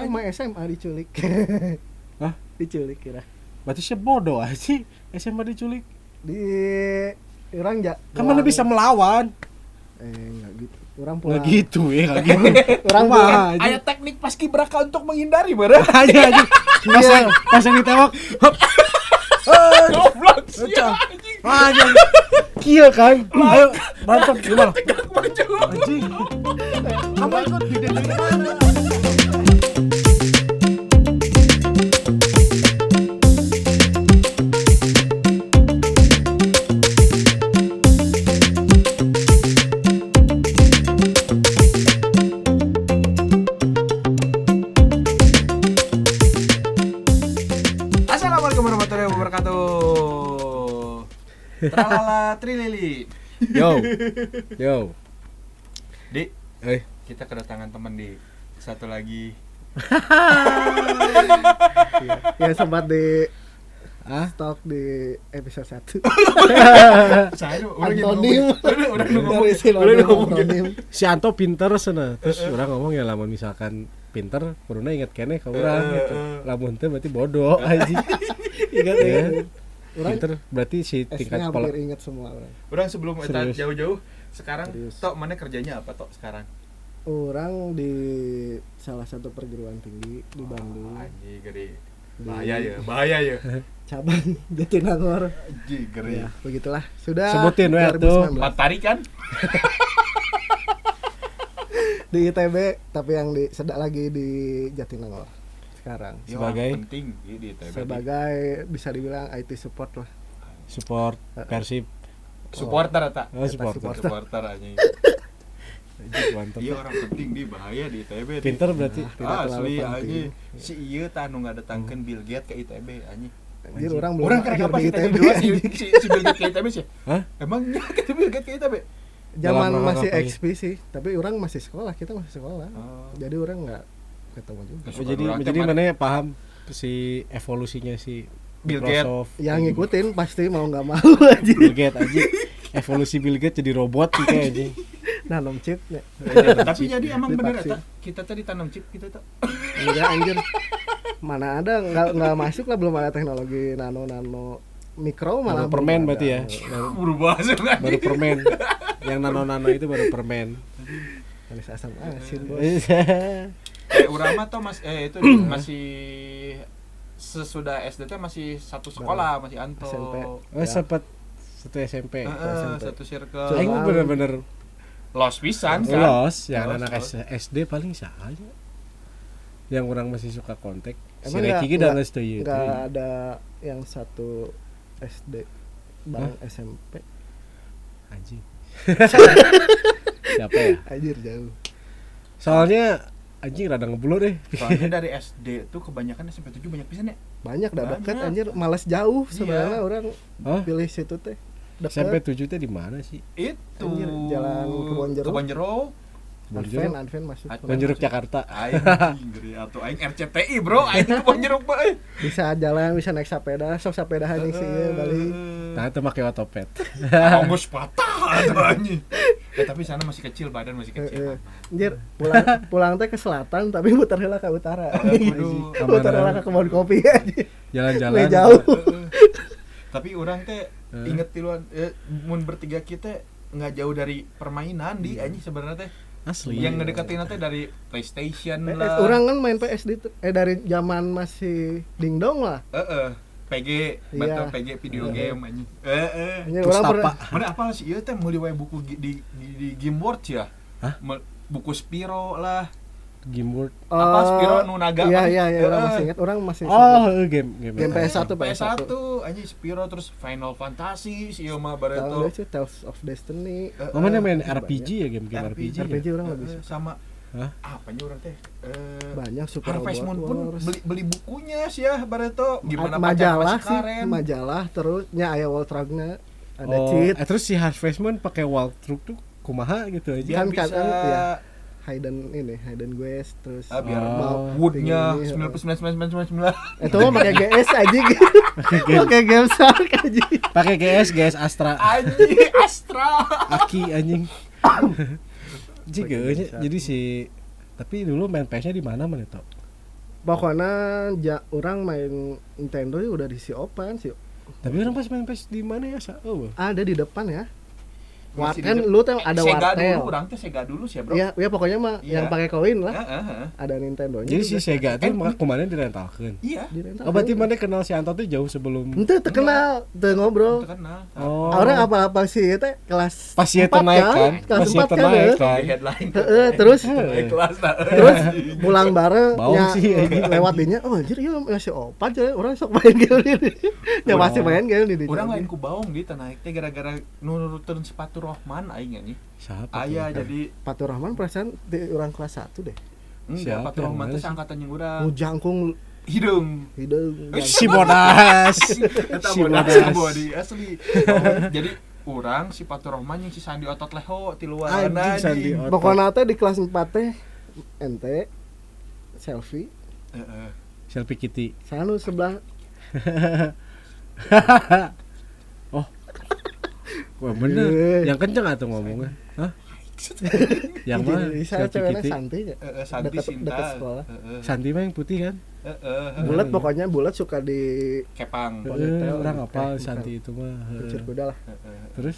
Orang mah SMA diculik. Hah? diculik kira. Berarti saya bodoh aja sih SMA diculik. Di orang ja. Kan mana bisa melawan? Eh enggak gitu. Orang Nggak pulang. gitu ya, nggak gitu. Orang pulang. aja. Aya teknik paskibraka untuk menghindari bara. aja aja. Pas yang pas yang ditembak, hop. Goblok sih. Aja. Kieu kan. Ayo, mantap gimana? Anjing. Kamu ikut di Tralala Trilili. Yo. Yo. Di, Eh, kita kedatangan teman di satu lagi. Yang sempat di ah? stok di episode 1. Saya Antonim. Udah udah ngomong. Dari si Udah ngomong. Antonim. Si Anto pinter sana. Terus orang ngomong ya lamun misalkan pinter, kuruna inget kene ka urang Eh, gitu. eh. Lamun teu berarti bodoh anjing. Ingat Ya. Ya. Orang Pinter berarti si tingkat kepala hampir ingat semua orang. Orang sebelum eta Serius. jauh-jauh sekarang Serius. tok mana kerjanya apa tok sekarang? Orang di salah satu perguruan tinggi di Bandung. Anjing gede. Di Bahaya ya, bahaya ya. Cabang Jatinangor. Anjing gede. Ya, begitulah. Sudah Sebutin we atuh. 2019. Matahari kan? di ITB tapi yang di sedak lagi di Jatinangor sekarang Ya, Sebagai? penting di ITB. sebagai bisa dibilang IT support lah support Persib. supporter eta. Oh, supporter. supporter. Supporter anjing. Anjing, Mantap. Iya orang penting di bahaya di ITB. Pinter berarti. Terlalu Asli anjing. Si ieu tah nu ngadatangkeun Bill Gates ke ITB anjing. Anjir orang belum Orang kerek akhir apa di sih ITB dua si, si, si Bill Gates ke ITB sih? Hah? Emangnya ke Bill Gates ke ITB? zaman masih XP sih tapi orang masih sekolah kita masih sekolah Oh. jadi orang nggak ketemu juga Oh, jadi orang jadi mana ya paham si evolusinya si Bill Gates. Yang ngikutin pasti mau nggak mau aja Bill Gates aja. Evolusi Bill Gates jadi robot gitu aja. nanom chip ya Tapi jadi emang bener eta kita tadi tanam chip kita tuh. enggak anjir mana ada nggak nggak masuk lah belum ada teknologi nano nano mikro malah Baru permen berarti ya. Baru, Berubah baru permen. Yang nano-nano itu baru permen. manis asam asin bos Eh urang mah tuh mas eh itu masih sesudah SD teh masih satu sekolah masih Anto. SMP. Oh, Ya. sempat satu SMP. Heeh, SMP. satu circle. Coba. Aing bener-bener Los pisan kan. los yang Los, anak los. SD paling saha aja. Yang orang masih suka kontak. Si Reki dan ieu. nggak ada yang satu SD bang SMP Anjing. Siapa ya? anjir jauh Soalnya anjing rada ngeblur deh. Soalnya dari SD tuh kebanyakan SMP 7 banyak pisan ya. banyak dah deket Banyak. anjir malas jauh Iya. sebenarnya orang Hah? pilih situ teh deket SMP 7 teh di mana sih? Itu Anjir, jalan Kebon Jeruk. Kebon Jeruk. Advent Jeruk. Advent masuk Advent. Kebon Jeruk Jakarta. Aing anjing gede atuh aing RCTI, Bro. Aing Kebon Jeruk, Pak. eh. bisa jalan bisa naik sepeda sok sepeda hanya sih ya, balik Nah, itu pakai otopet. Onggus patah atuh anjing. Eh tapi sana masih kecil, badan masih Eh, kecil. eh. anjir pulang pulang teh ke selatan tapi muter heula ke utara muter heula ke kebun kopi Jalan-jalan. Jauh Tapi orang teh Eh. inget tiluan eh, mun bertiga kita nggak jauh dari permainan di anjing sebenarnya teh. Asli. Yang ngedekatin teh dari PlayStation PS, lah. orang kan main PS di eh dari zaman masih dingdong lah Heeh. PG, betul Iya. PG video game anjing. Heeh. Anjir, orang pernah Mana apa sih ieu teh meuli wae buku di di, di game board ya? Hah? Buku Spiro lah. Gameboard. Apa, Spiro nu naga iya apa? iya iya orang Eh. masih ingat orang masih Oh, eh, game game. Game PS1 PS1 anjing Spiro terus Final Fantasy si tahu bareto. deh sih Tales of Destiny Eh, mana eh, main banyak. RPG ya game-game RPG. ya? RPG orang Eh, lebih eh, suka. sama Hah? apanya orang teh? Eh, banyak Super Harvest Moon pun Wars. beli beli bukunya sih ya Bareto. Gimana A- majalah sih karen. majalah terus nya aya World Tragna ada Oh, cheat eh, terus si Harvest Moon pakai walkthrough tuh kumaha gitu aja. Biar Kan bisa kadang, ya. Hayden ini Hayden Guest terus ah, biar Oh. mau woodnya Ini, sembilan puluh sembilan sembilan sembilan sembilan sembilan. itu mah pakai GS aja pakai game shark aja Pakai GS, GS Astra. Anjing Astra. Aki anjing. Bisa. jadi si tapi dulu main PS-nya di mana mana tau? pokoknya ja, orang main Nintendo ya udah di si Open sih Tapi orang pas main PS di mana ya? Sa? Oh, ada di depan ya Kan di- lu tuh ada Sega wartel dulu, orang tuh Sega dulu sih, Bro. Iya, ya pokoknya mah Iya. yang pakai koin lah. Heeh, heeh. Ada Nintendo nya. jadi si Sega tuh Eh, maka kemarin direntalkan. Iya. Oh, berarti mana kenal si Anto tuh jauh sebelum Ente terkenal, teu ngobrol. Terkenal. Oh. Orang apa-apa sih itu kelas Pas ya empat naik kan? Kelas Pas ya 4 kan. naik ya. kan? Di headline. Heeh, terus kelas nah. terus pulang bareng anjing. lewat dinya oh anjir ieu masih opat jadi orang sok main gitu ya Urang- masih main gitu di Urang lain ku baung gitu naik teh gara-gara nurutin sepatu Rohman aing nya Siapa? Aya jadi Fatur Rahman perasaan di orang kelas 1 deh enggak Rohman mana teh angkatan yang urang. nu jangkung Hidung. hidung si bodas. Si bodas bodas. body asli. Oh, jadi urang si Patu Rohman yang si Sandi otot leho ti luar Anjing, Sandi otot. pokoknya teh di kelas 4 teh ente selfie Heeh. Selfie Kitty. sanu sebelah oh. Wah bener. Eh. Yang kenceng atau ngomongnya? Hah? Yang mana? Saya ceweknya. Santi ya Sandi Deket- Sinta. deket sekolah. Santi mah yang putih kan? Heeh. bulat pokoknya bulat suka di Kepang. Orang apa Santi itu mah. Heeh. kuda lah Heeh. Terus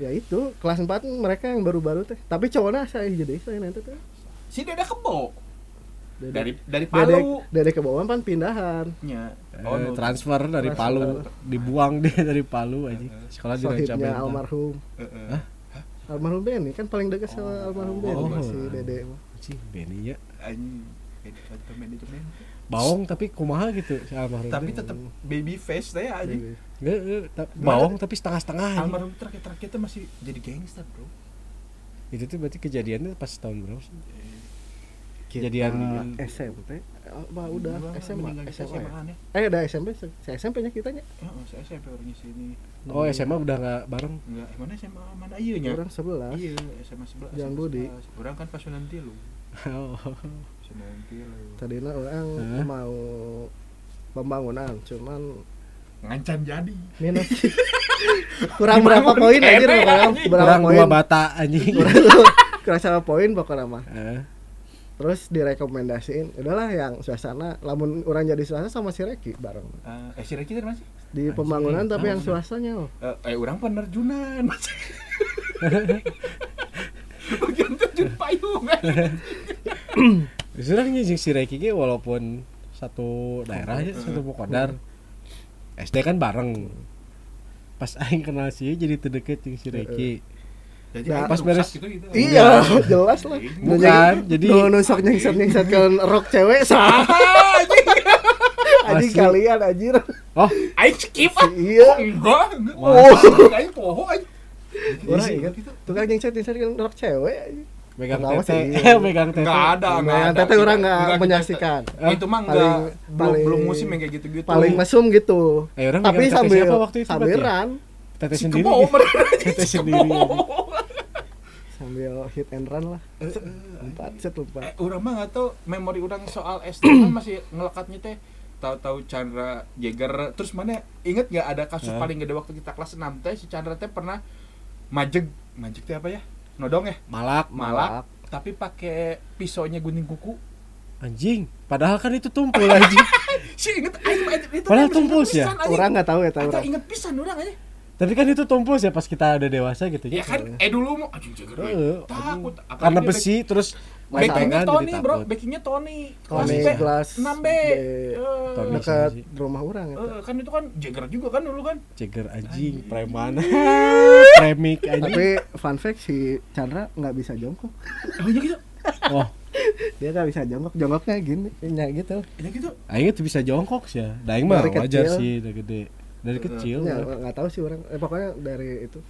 ya itu kelas 4 mereka yang baru-baru teh tapi cowoknya saya jadi saya nanti teh Si Deda Kebo Dari dari Palu. Dede ke bawah kan pindahan Nya. eh, nu- transfer dari Transfer. Palu, dibuang dia dari Palu aja. Sekolah di Ranca sohibnya Bentang. almarhum Heeh. Hah? almarhum Benny kan paling dekat sama almarhum Benny Oh. si Dede. Cing, Benny ya. Manajemen. Bawang tapi kumaha gitu si almarhum. Tapi tetap baby face teh ta- bawang tapi setengah-setengah aja. Almarhum terakhir-terakhir tuh masih jadi gangster, Bro. Itu tuh berarti kejadiannya pas tahun berapa sih? Kita Kejadian SMP apa udah SMA SMA ya? SMA ya. eh udah SMP se SMP nya kitanya Heeh, saya SMP orangnya sini. Oh SMA udah nggak bareng. Enggak, mana SMA mana iya nya? orang 11 Iya, SMA 11. Jangan Budi. 11. Orang kan pas nanti lu. Oh. nanti lu. tadinya orang Hah? mau pembangunan cuman Ngancan jadi. minus kurang berapa poin aja kurang berapa Kurang poin dua bata anjing. kurang sama poin pokoknya mah Eh, terus direkomendasiin udahlah yang suasana lamun orang jadi suasana sama si Reki bareng Eh, eh si Reki dari mana sih? di Anjing, pembangunan tapi yang pembangunan. suasanya oh. Eh, eh orang penerjunan. Bagian terjun payung. Sebenarnya jeung si Reki ge walaupun satu daerah ya, satu Pokodar. SD kan bareng. Pas aing kenal sih jadi terdekat jeung si Reki. Jadi Nah, pas beres- gitu gitu. iya jelas lah Bukan, jadi nu nusok nyengsat nyengsatkan rok cewek sah anjing Asli. kalian anjir oh, Aing skip ah. iya Enggak, enggak. Oh. Aing poho aing. orang Gitu, ingat gitu. tukang nyengsat nyengsatkan rok cewek anjing. megang tete. sih. Eh, megang tete. Enggak ada, ada. tete orang nggak menyaksikan Eh, itu mah enggak Paling- belum paling- belum musim yang kayak gitu-gitu. paling mesum gitu Eh, orang tapi megang sambil siapa waktu itu berarti sambilan Tete sendiri. Tete sendiri. Sambil hit and run lah. Empat set Eh, lupa. Orang mah nggak tahu memori orang soal SD kan masih ngelekatnya teh. Tahu-tahu Chandra Jagger terus mana inget nggak ada kasus Hah? paling gede waktu kita kelas 6 teh si Chandra teh pernah majeg majeg teh apa ya? Nodong ya? Malak. malak tapi pakai pisaunya gunting kuku. Anjing, padahal kan itu tumpul anjing. si inget mah itu Padahal tumpul ya? orang nggak tahu ya tahu orang. inget pisan orang aja Tapi kan itu tumpul ya pas kita udah dewasa gitu ya kan eh dulu mau anjing Jagger Heeh, takut. Karena besi terus backingnya main Tony jadi bro. Backingnya Tony. Tony B, Glass. 6 B. Tony. dekat rumah orang itu eh, kan itu kan Jagger juga kan dulu kan? Ceger anjing, preman. Premik anjing. tapi fun fact si Chandra nggak bisa jongkok. Oh iya gitu? Oh, dia nggak bisa jongkok jongkoknya gini ya gitu. Iya gitu? Aing tuh bisa jongkok sih ya. Daing mah wajar sih dari gede. Dari kecil. ya mah. nggak tahu sih orang eh, pokoknya dari itu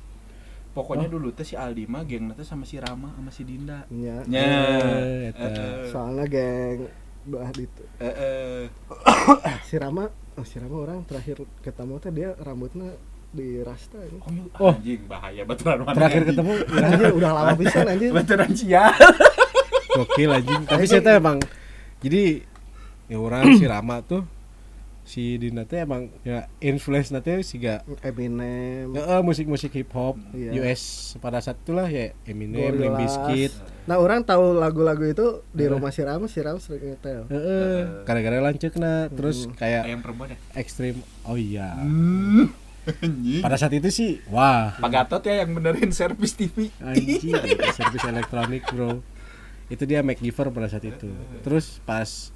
Pokoknya dulu teh si Aldi mah geng teh sama si Rama sama si Dinda. ya Nya. Eh, eta. Eh, soalnya geng belah itu eh, eh. si Rama oh si Rama orang terakhir ketemu teh dia rambutnya di rasta ini Oh, iya. Oh. anjing bahaya baturan mana. Terakhir anjing. ketemu anjir udah lama pisan anjir Baturan cia. gokil anjing. Tapi saya tuh emang jadi ya orang si Rama tuh si Dina teh emang ya influence nanti sih gak Eminem Heeh, musik-musik hip hop Iya. US pada saat itulah ya Eminem, Limp. Bizkit. nah orang tahu lagu-lagu itu di Eh. rumah si Ram si Ram sering nyetel Heeh, gara-gara lancekna terus kayak ayam perempuan ya ekstrim. Oh iya. Hmm. anjing Pada saat itu sih wah, Pak Gatot ya yang benerin servis TV servis elektronik, Bro. Itu dia Mac Giver pada saat itu. Terus pas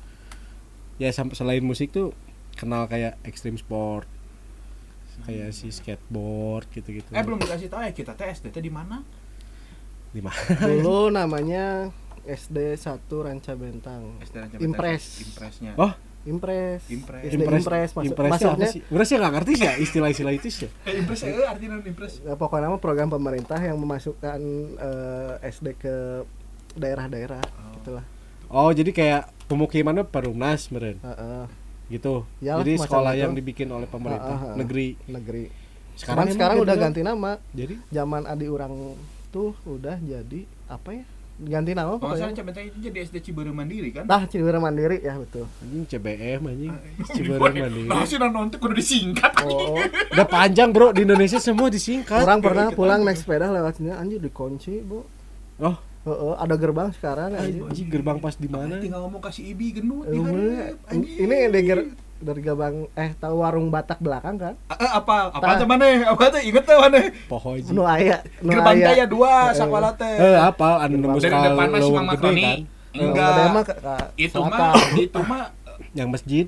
ya selain musik tuh kenal kayak ekstrim sport. Kayak si skateboard gitu-gitu. eh belum dikasih tahu ya kita teh SD di mana Di mana? dulu namanya SD 1 Ranca Bentang SD Ranca Bentang. Impres. impresnya Oh, Impres Impres. SD Impres, masuk, Impresnya apa masuknya sih? Udah sih nggak ngerti sih ya istilah-istilah itu sih. ya. eh impres eh artinya impres ya, pokoknya mah program pemerintah yang memasukkan eh, SD ke daerah-daerah gitulah Oh, jadi kayak pemukimannya Perumnas meren Heeh, gitu. Iyalah, jadi sekolah itu. yang dibikin oleh pemerintah Ah, ah, ah. negeri. negeri Sekarang sekarang emang sekarang udah ganti nama Jadi zaman adi orang tuh udah jadi apa ya ganti nama kalau pokoknya Ranca Bentang itu jadi SD Ciberem Mandiri kan nah Ciwira Mandiri ya betul anjing CBM anjing. Ciberem Ciberem Mandiri. Nah, sih nonton kudu disingkat oh Udah panjang, Bro. Di Indonesia semua disingkat. orang pernah pulang naik sepeda lewat sini anjir dikunci bu Oh, Heeh, ada gerbang sekarang anjing gerbang pas di mana? tinggal ngomong kasih ibi gendut anjing. ini dari ger dari gerbang eh tahu warung Batak belakang kan Eh, apa apa teh maneh apa teh inget teh maneh Poho anjing. nu aya nu gerbang aya. ya dua sakwala teh Eh, apa anu nembus ka depan gede Makroni kan? Enggak itu mah itu mah Yang masjid.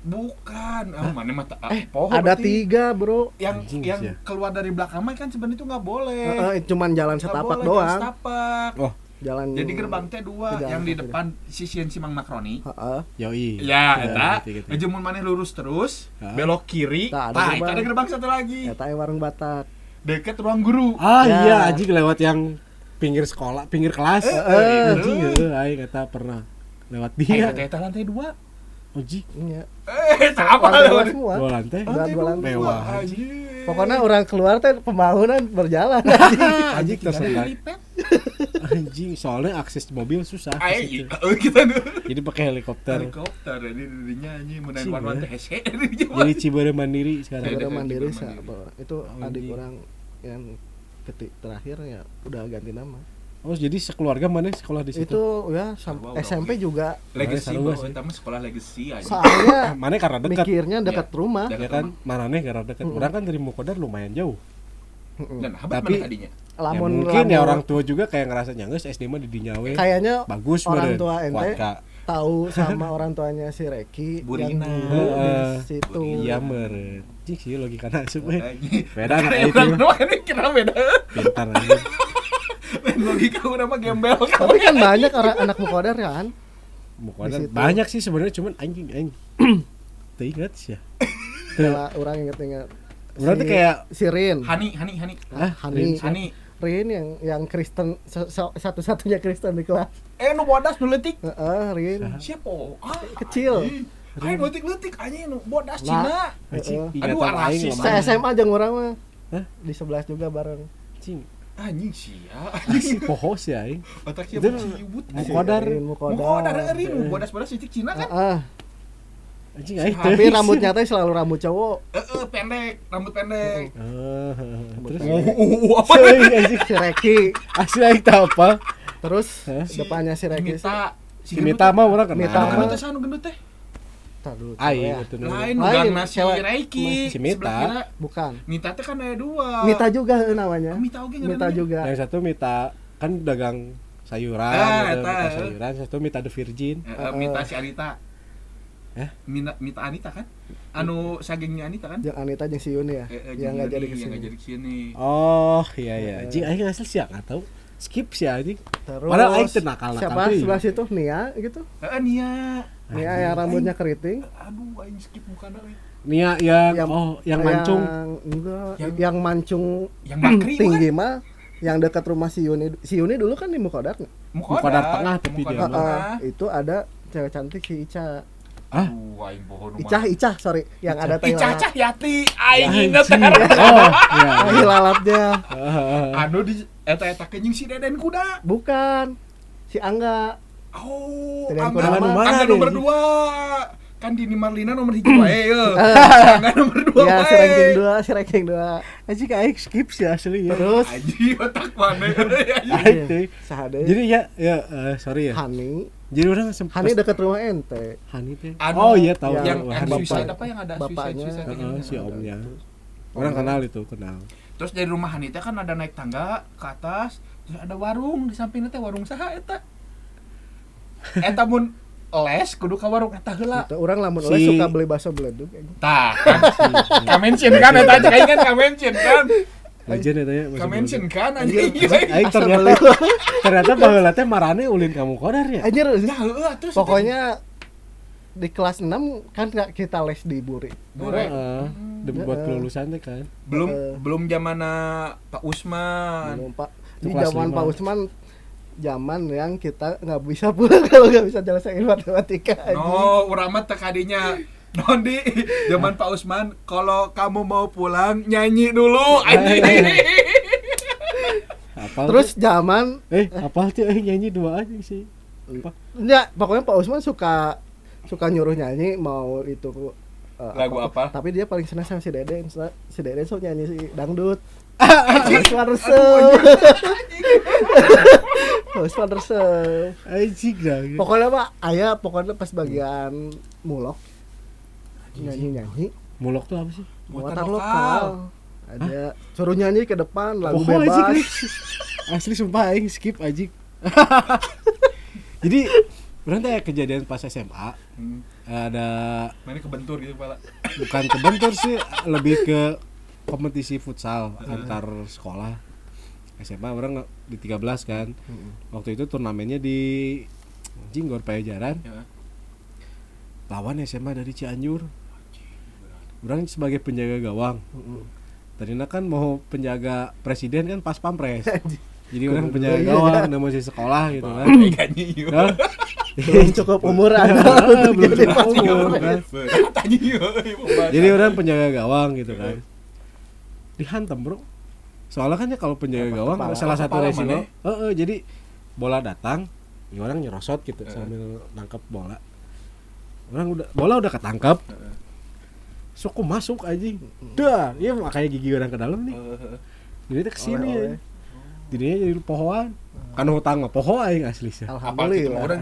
Bukan ah, mana mah ta- eh poho ada berarti. tiga bro yang Anjing, yang sia. keluar dari belakang mah kan sebenarnya itu nggak boleh Heeh, cuman jalan setapak boleh, doang jalan setapak Oh, jalan jadi gerbang teh dua yang di depan sisian si Mang Makroni Heeh. yoi. ya Ya, eta ngejemun maneh lurus terus Ah. belok kiri Tah, ada itu ada gerbang satu lagi eta warung Batak deket ruang guru Ah Ya. iya, anjing lewat yang pinggir sekolah, pinggir kelas. Eh, anjing, itu. heeh, aing eta pernah lewat Iya. dia. Eta eta lantai dua. Anjing, Iya. Eh, apa Lantai dua lewat? semua dua lantai. Udah dua lantai. Mewah. pokoknya orang keluar teh pembangunan berjalan Ada tersendat. helipad. Anjing, soalnya akses mobil susah. ke Ay, situ. oh, kita. Jadi pakai helikopter. Helikopter ini dirinya anjing Cing, warna ya. teh Jadi Ciberem Mandiri sekarang. Dekat mandiri itu adik orang yang ketik terakhir ya udah ganti nama Oh, jadi sekeluarga mana sekolah di situ? itu ya SMP juga Legacy eta mah sekolah legacy aja. soalnya Mana karena dekat. mikirnya dekat rumah Dekat Ya kan, rumah. mana nih karena dekat. Mm-mm. Orang kan dari Mukodar lumayan jauh. Dan Tapi- mana tadinya? lamun ya mungkin ya lamun orang tua juga kayak ngerasa nyangges SD mah di Dinyawe. kayaknya Bagus orang tua ente Kuatka. Tahu sama orang tuanya si Reki Burina. yang dulu di situ. Iya meren. Cik sih logika. Anjing. Beda Kayak itu. kira beda. Pintar aja. Logika urang mah gembel tapi kan banyak orang anak mukodar kan Mukodar banyak sih sebenarnya cuman anjing anjing. Teu inget sih ya. kalau orang inget-inget Berarti kayak si Rin Hani, Hani, Hani. ah, Hani. Hani. Rin yang yang Kristen sa- sa- satu-satunya Kristen di kelas Eh nu bodas nu leutik. Heeh, Rin Siapa? Ah, Kecil. Ayo leutik-leutik anjing nu bodas Nah. Cina. anjing. Aduh, rasis. se SMA jeung orang mah Hah? di sebelah juga bareng Anjing. Anjing sia. Si poho sih aing. Otak ciut. Mukodar. Rin, Mau Mukodar kodar Rin, bodas-bodas titik Cina kan? Heeh. Anjing tapi rambutnya teh selalu rambut cowok Eh, eh, pendek, rambut pendek. Ah, terus Uh, apa? Cuy, anjing si Reki asli aing tau apa? terus depannya si Reki Mita. Si Mita mah orang kenal. Mita Anu mah. gendut teh sanu gendut teh. Coba ya. Lain bukan nasi. Reiki. Si Mita. Bukan Mita teh kan ada dua. Mita juga eh, namanya Oh, Mita oge Mita juga Yang satu Mita kan dagang sayuran, Ah, gitu, sayuran, satu Mita the Virgin. Eh, eh, Mita si Anita. Eh? Mina, Mita Anita kan? Anu sagengnya Anita kan? yang Anita jeung si Yuni ya Eh, eh, yang nggak jadi Yang nggak ke sini jadi ke sini. Oh, iya iya. Eh. Anjing aing asli sih enggak tahu. Skip sih anjing. terus Padahal aing teu nakal-nakal siapa teuing. sebelah situ Nia gitu Eh, eh, Nia. Nia yang rambutnya keriting Aduh, aing skip bukan euy. Nia yang, Yang- oh yang mancung. yang, enggak, Yang- yang, mancung Yang bakri tinggi mah yang dekat rumah si Yuni si Yuni dulu kan di Mukodar nggak? Mukodar tengah tapi dia Mukodar mah. tengah. Heeh, itu ada cewek cantik si Ica Aing bohong nu Icah. Icah sorry yang ada teh Icah Cah Yati, aing inget Anjing. kan. Oh, iya. Ah, hilalatnya Anu di eta eta kenying si Deden kuda. bukan si Angga Oh, Deden angga kuda angga nomor dua. Kan di Marlina nomor hiji wae ye. Enggak nomor 2 ya si ranking dua si ranking dua Anjing aing skip sih asli ya. terus Aji otak mana? Teh. sahade Jadi ya ya eh, sorry ya. Hani Jadi orang sempat Hani dekat rumah ente Hani teh. Anu, oh iya tahu. yang yang Hani suicide apa yang ada Bapaknya. suicide suicide Heeh, si omnya. Orang kenal itu, kenal. Terus dari rumah Hanita kan ada naik tangga ke atas, terus ada warung di samping teh warung saha eta. Eta mun les kudu ka warung eta heula. Gitu, orang lamun Si- oleh suka beli bakso beleduk anjing. Tah, kan ka mention kan eta aja kan ka mention kan. Legend ya tanya. Ka mention kan anjing. Aing ternyata ternyata baheula teh marane ulin kamu kodar ya. anjir Ya heueuh atuh. pokoknya di kelas 6 kan nggak kita les di Buri Bure. Heeh. Demi buat kelulusan teh kan. belum Eh. belum zamana Pak Usman. Belum, Pak di zaman. Pak Usman zaman yang kita nggak bisa pulang kalau nggak bisa jelasin matematika anjing. No, urang mah teh kadinya Non di zaman Pak Usman, kalau kamu mau pulang nyanyi dulu anjing. Apal terus zaman eh apal tuh eh nyanyi dua aja sih. Apa? ya pokoknya Pak Usman suka suka nyuruh nyanyi mau itu eh, Lagu apa? tapi dia paling senang sama si Deden So- si Deden so nyanyi si dangdut Pak Pak Anjing. Dah. pokoknya pak ayah pokoknya pas bagian mulok. Nyanyi nyanyi Mulok tuh apa sih? muatan lokal. ada. Suruh nyanyi ke depan lagu anjing, bebas. Asli sumpah aing skip anjing. Jadi orang teh kejadian pas SMA Hmm, ada Mana kebentur gitu kepala. bukan kebentur sih lebih ke kompetisi futsal antar sekolah. SMA orang di 13 kan. Waktu itu turnamennya di anjing Gor Pajajaran. Ya. lawan SMA dari Cianjur. Orang sebagai penjaga gawang. Tadinya kan mau penjaga presiden kan pas pampres. Jadi orang penjaga Iya. gawang udah masih sekolah gitu kan. Belum cukup umur anda. Ah, belum cukup umur, kan. Jadi orang penjaga gawang gitu kan dihantam bro. Soalnya kan ya kalau penjaga Apa, gawang kepala- salah satu resiko. eh, eh, jadi bola datang ya orang nyerosot gitu sambil nangkep bola. Orang udah bola udah ketangkep. Suku masuk aja dah iya makanya gigi orang ke dalam nih. Jadi dia ke sini. Ya jadinya jadi pohoan. Kan hutang mah poho aing asli sih. Gitu alhamdulillah orang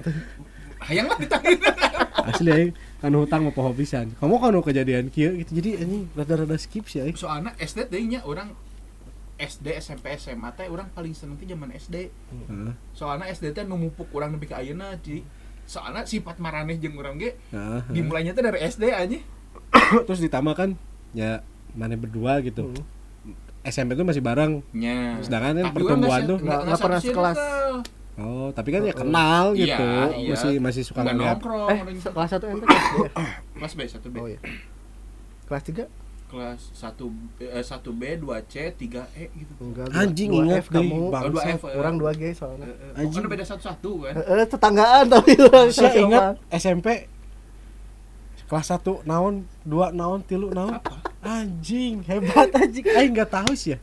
hayang lah ditanya. asli aing kan hutang mah poho pisan kamu kan kejadian kieu gitu jadi anjing rada-rada skip sih aing Soalnya SD teh nya orang SD SMP SMA teh orang paling seneng teh zaman SD. Heeh. Soalnya SD teh nu mupuk urang nepi ka ayeuna jadi soalnya sifat maraneh jeung urang ge dimulainya teh dari SD aja. terus ditambah kan ya mana berdua gitu Hmm. SMP tuh masih bareng Nya. Sedangkan kan pertemuan orang tuh nggak- pernah sekelas. circle. Oh tapi kan ya kenal Iya, gitu. iya. masih masih suka Nggak ngeliat. nongkrong eh kelas satu ente kelas dua kelas B 1 B. Oh iya. Kelas tiga? Kelas 1 eh, 1 B 2 C 3 E gitu. Enggak Anjing, dua ingat F kamu. Oh, dua F, eh. orang dua G soalnya. Eh, Anjing. pokoknya beda satu-satu kan? Eh tetanggaan tapi orang saya ingat SMP kelas 1 naon? Dua naon? Tilu naon? Apa? Anjing hebat. Anjing. Aing nggak tahu sih ya.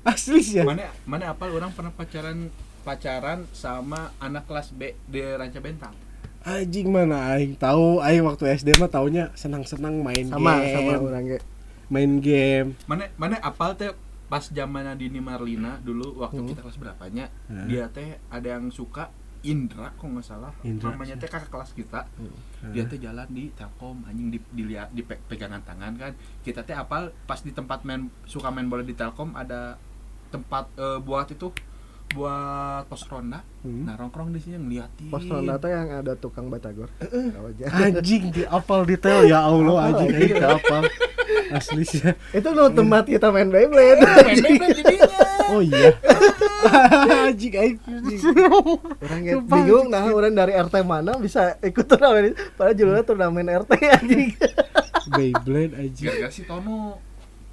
Asli sih ya. Mana mana apal orang pernah pacaran pacaran sama anak kelas B di Ranca Bentang anjing mana aing tahu aing waktu SD mah taunya senang-senang main sama game sama orang main game mana mana apal teh pas zaman Dini Marlina dulu waktu Hmm. kita kelas berapanya Hah? dia teh ada yang suka Indra kok nggak salah Indra. namanya teh kakak kelas kita Hah. dia teh jalan di Telkom anjing di, dilihat di pe- pegangan tangan kan kita teh apal pas di tempat main suka main bola di Telkom ada tempat eh, buat itu buat pos ronda. Hmm. nah nongkrong di sini ngeliatin. Pos ronda tuh yang ada tukang batagor. Anjing di apal detail. Ya Allah Apal. anjing aing ke apal. Asli sih. Itu lo tempat kita main Beyblade. Main Beyblade jadinya. Oh iya. Anjing aing orang G bingung nah orang dari RT mana bisa ikut turnamen ini? Padahal judulnya turnamen RT anjing. Beyblade anjing. Gara-gara si Tono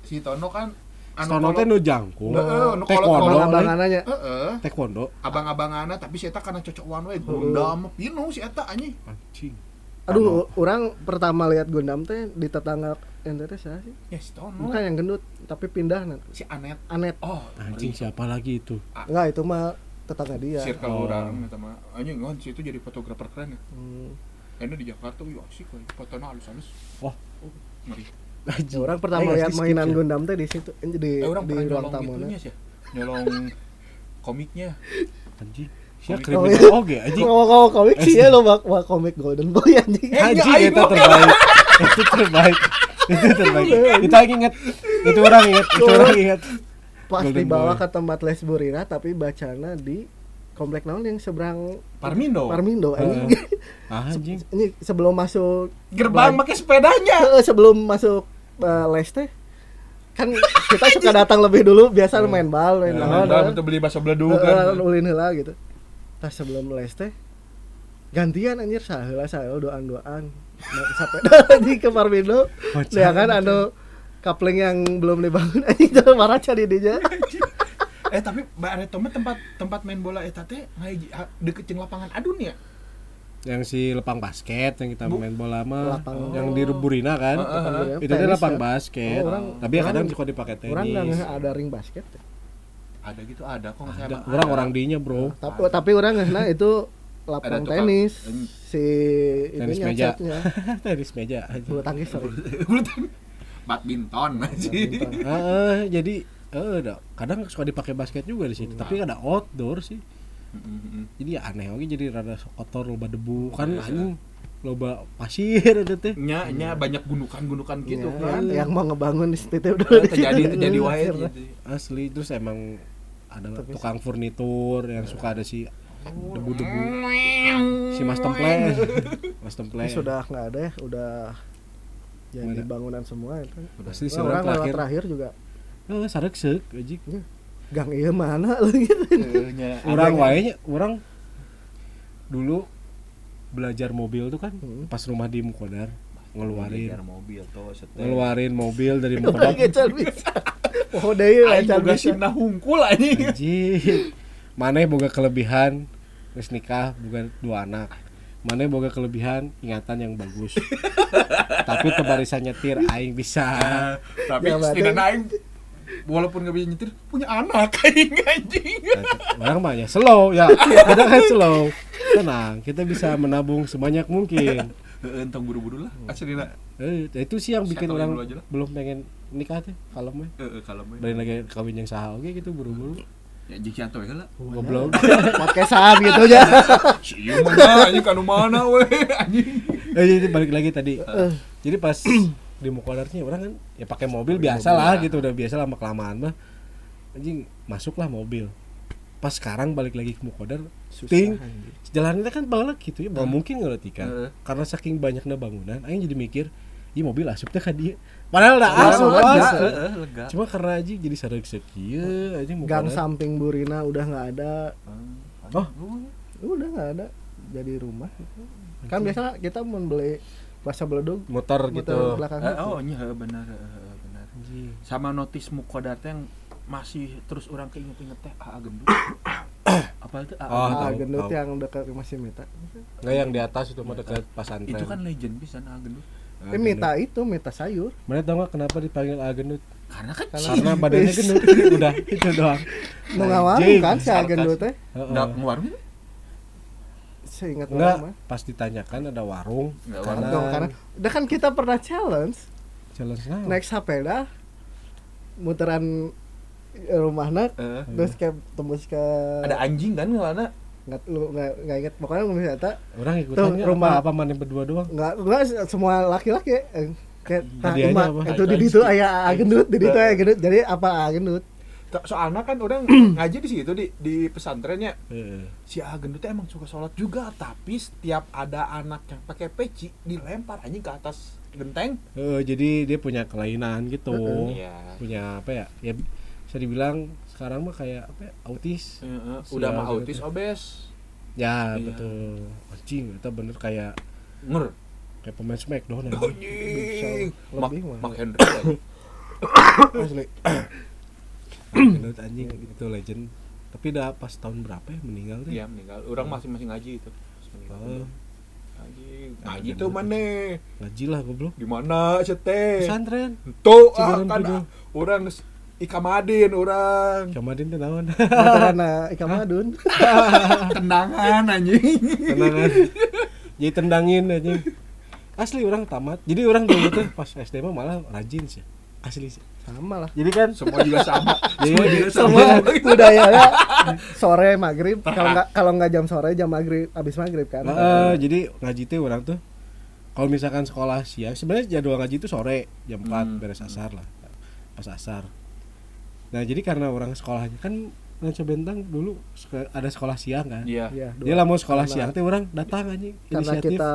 si Tono kan anu Stono teh nu jangkung. Heeh, nu taekwondo abangananya Heeh. taekwondo abang-abangana tapi si eta karena cocok one way Gundam pinu si eta anjing. Anjing. Aduh orang pertama lihat Gundam teh di tetangga ente teh siapa sih? Ya si Tono. Bukan yang gendut tapi pindah si Anet. Anet. Oh anjing ngeri. siapa lagi itu? Enggak itu mah tetangga dia. Circle Oh. orang eta mah. Anjing kan si itu jadi fotografer keren ya. Hmm. Enak di Jakarta, wih asik. Fotonya halus-halus. Wah. Oh, ngeri. Ya, orang pertama Eh, lihat mainan ya. Gundam teh di situ di Eh, orang di ruang nyolong tamu. sih. Nyolong komiknya. anjing sia Komik. kriminal oge anjing Kalau kalau komik sih ya lo bak bak komik Golden Boy anjing. Eh, anjing itu terbaik itu terbaik itu terbaik itu aing inget itu orang inget itu orang inget Pas Golden dibawa Boy. ke tempat les Burina tapi bacana di komplek naon yang seberang Parmindo. Parmindo anjing. ah, anjing Ini sebelum masuk Gerbang pakai sepedanya. Sebelum masuk eh, les teh kan kita suka datang lebih dulu biasa main bal main Nah, naon, nah, untuk beli bakso beledug Heeh, kan. ulin heula gitu. Pas sebelum les teh gantian anjir saheula saheula doan-doan. Sepeda anjing ke Parmindo. Bocah. Ya kan anu kapling yang belum dibangun anjing jalan marah cari dinya. Eh tapi Mbak Areto mah tempat tempat main bola eta teh deket jeung lapangan adun ya. Yang si lepang basket yang kita Bu- main bola mah Lapang- yang di Burina kan Heeh, heeh. itu dia Tenis lapang ya. basket Oh, orang- tapi ya kadang suka dipakai Orang nggak tenis ada ring basket. Ada gitu ada kok saya ada orang ada. orang dinya bro Tapi tapi orang ngehna itu lapang Ada tenis si Tenis meja. tenis meja aja bulu tangkis sorry. badminton aja. Badminton. Heeh, jadi eh kadang suka dipakai basket juga di situ Nah. tapi ada outdoor sih Heeh. jadi ya aneh oke jadi rada kotor loba debu kan Iya. anjing loba pasir ada teh Nya nya banyak gundukan-gundukan gitu Ya, kan. yang mau ngebangun di situ udah situ. terjadi terjadi wae gitu. asli terus emang ada Tapi- tukang furnitur yang suka ada si debu-debu si Mas Temple Mas Temple Ini sudah nggak ada ya, udah jadi Mana? bangunan semua itu. Asli sih orang orang lewat terakhir terakhir juga eh sarek seuk anjing gang iya mana lu gitu. Eh, orang kan. wae nya orang dulu belajar mobil tuh kan Hmm. pas rumah di Mukodar ngeluarin Belajar mobil tuh setel. ngeluarin mobil dari Mukodar. Oh Aing lancar boga bisa. simna hungkul anjing. Anjing. Maneh boga kelebihan terus nikah boga dua anak. Maneh boga kelebihan ingatan yang bagus. Tapi tebarisan nyetir aing bisa. Tapi Ya, berarti- setidaknya aing walaupun gak bisa nyetir punya anak aing anjing. Orang mah ya slow ya. Kita kan slow. Tenang, kita bisa menabung sebanyak mungkin. Heeh, entong buru-buru lah. Aslina. Eh, itu sih yang bikin orang lah. belum pengen nikah teh kalau mah. Heeh, kalau main. Dari lagi kawin yang saha oke gitu buru-buru. Ya jeung kianto heula. Goblok. Podcastan gitu aja. Si mah anjing kanu mana we anjing. Eh, jadi balik lagi tadi. Jadi pas di Mukodarnya orang kan ya pakai mobil biasa mobil lah gitu udah biasa lama kelamaan mah. Anjing masuklah mobil. Pas sekarang balik lagi ke Mukodar, ting jalannya kan balak gitu ya, nggak mungkin ngerti kan. Karena saking banyaknya bangunan, aing jadi mikir, "Ih mobil asupnya kan dia." Padahal udah Ah, asup. Cuma karena aja jadi sarek sekieu aja Gang samping Burina udah nggak ada. Oh. Udah nggak ada. Jadi rumah. Kan biasa kita mau beli bahasa beledug motor muter gitu. belakang Eh, itu. oh nya heeh, benar heeh, benar. Sama notis mukodar teh yang masih terus orang keinget-inget teh ah gendut. Apa itu? Ah, Oh, Ah, gendut tahu. yang dekat rumah si Mita. Nggak yang di atas itu mah dekat pasantren. itu kan legend bisa ah gendut. Ah, Eh Mita itu Mita sayur. Mana tau nggak kenapa dipanggil Agenut? Karena kan Karena badannya gendut. Udah itu doang. Nu ngawarung kan si sarkas. gendut teh. Heeh. Nggak ngewarung Seingat Enggak, mah. pas ditanyakan ada warung. Nggak karena Dong, karena udah kan kita pernah challenge challenge naon? naik sepeda muteran rumahna Eh, terus kayak tembus ke ada anjing kan ngelana nggak lu nggak nggak inget pokoknya misalnya Orang ikutan Tuh, nggak rumah. apa apa mana berdua doang. nggak nggak semua laki-laki eh, kayak nah, apa? itu di situ ayah gendut di situ ayah gendut jadi apa gendut soalnya kan orang ngaji di situ di di pesantrennya Heeh. si Agen itu emang suka sholat juga tapi setiap ada anak yang pakai peci dilempar anjing ke atas genteng Heeh, jadi dia punya kelainan gitu. Iya. Punya apa ya? Ya bisa dibilang sekarang mah kayak apa ya? Autis. Heeh, Si udah mah autis itu. obes Ya, Iya. betul. Anjing, itu bener kayak nger kayak pemain Smackdown anjing. anjing mak mak Henry anjing. asli Agenut anjing itu legend. Tapi udah pas tahun berapa ya meninggal tuh? iya meninggal. Orang masih ngaji itu. Pas meninggal. Oh, anjing ngaji tuh mana? Ngaji lah goblok. di mana sete Pesantren. tuh ah kan ah, orang ikamadin orang. Kamadin teh naon? muteran Ika Madun tendangan anjing. Tenangan. jadi tendangin aja asli orang tamat. Jadi orang dulu tuh pas SD mah malah rajin sih. Asli sih sama lah. Jadi kan semua juga sama. Iya, semua juga sama. budayanya sore maghrib. Kalau nggak kalau nggak jam sore jam maghrib abis maghrib kan. Heeh, jadi ngaji tuh orang tuh kalau misalkan sekolah siang sebenarnya jadwal ngaji itu sore jam 4 Hmm. beres asar lah pas asar. Nah jadi karena orang sekolahnya kan Ranca Bentang dulu ada sekolah siang kan? Iya. Dua. dia lah mau sekolah Karena- siang tuh orang datang aja karena inisiatif. kita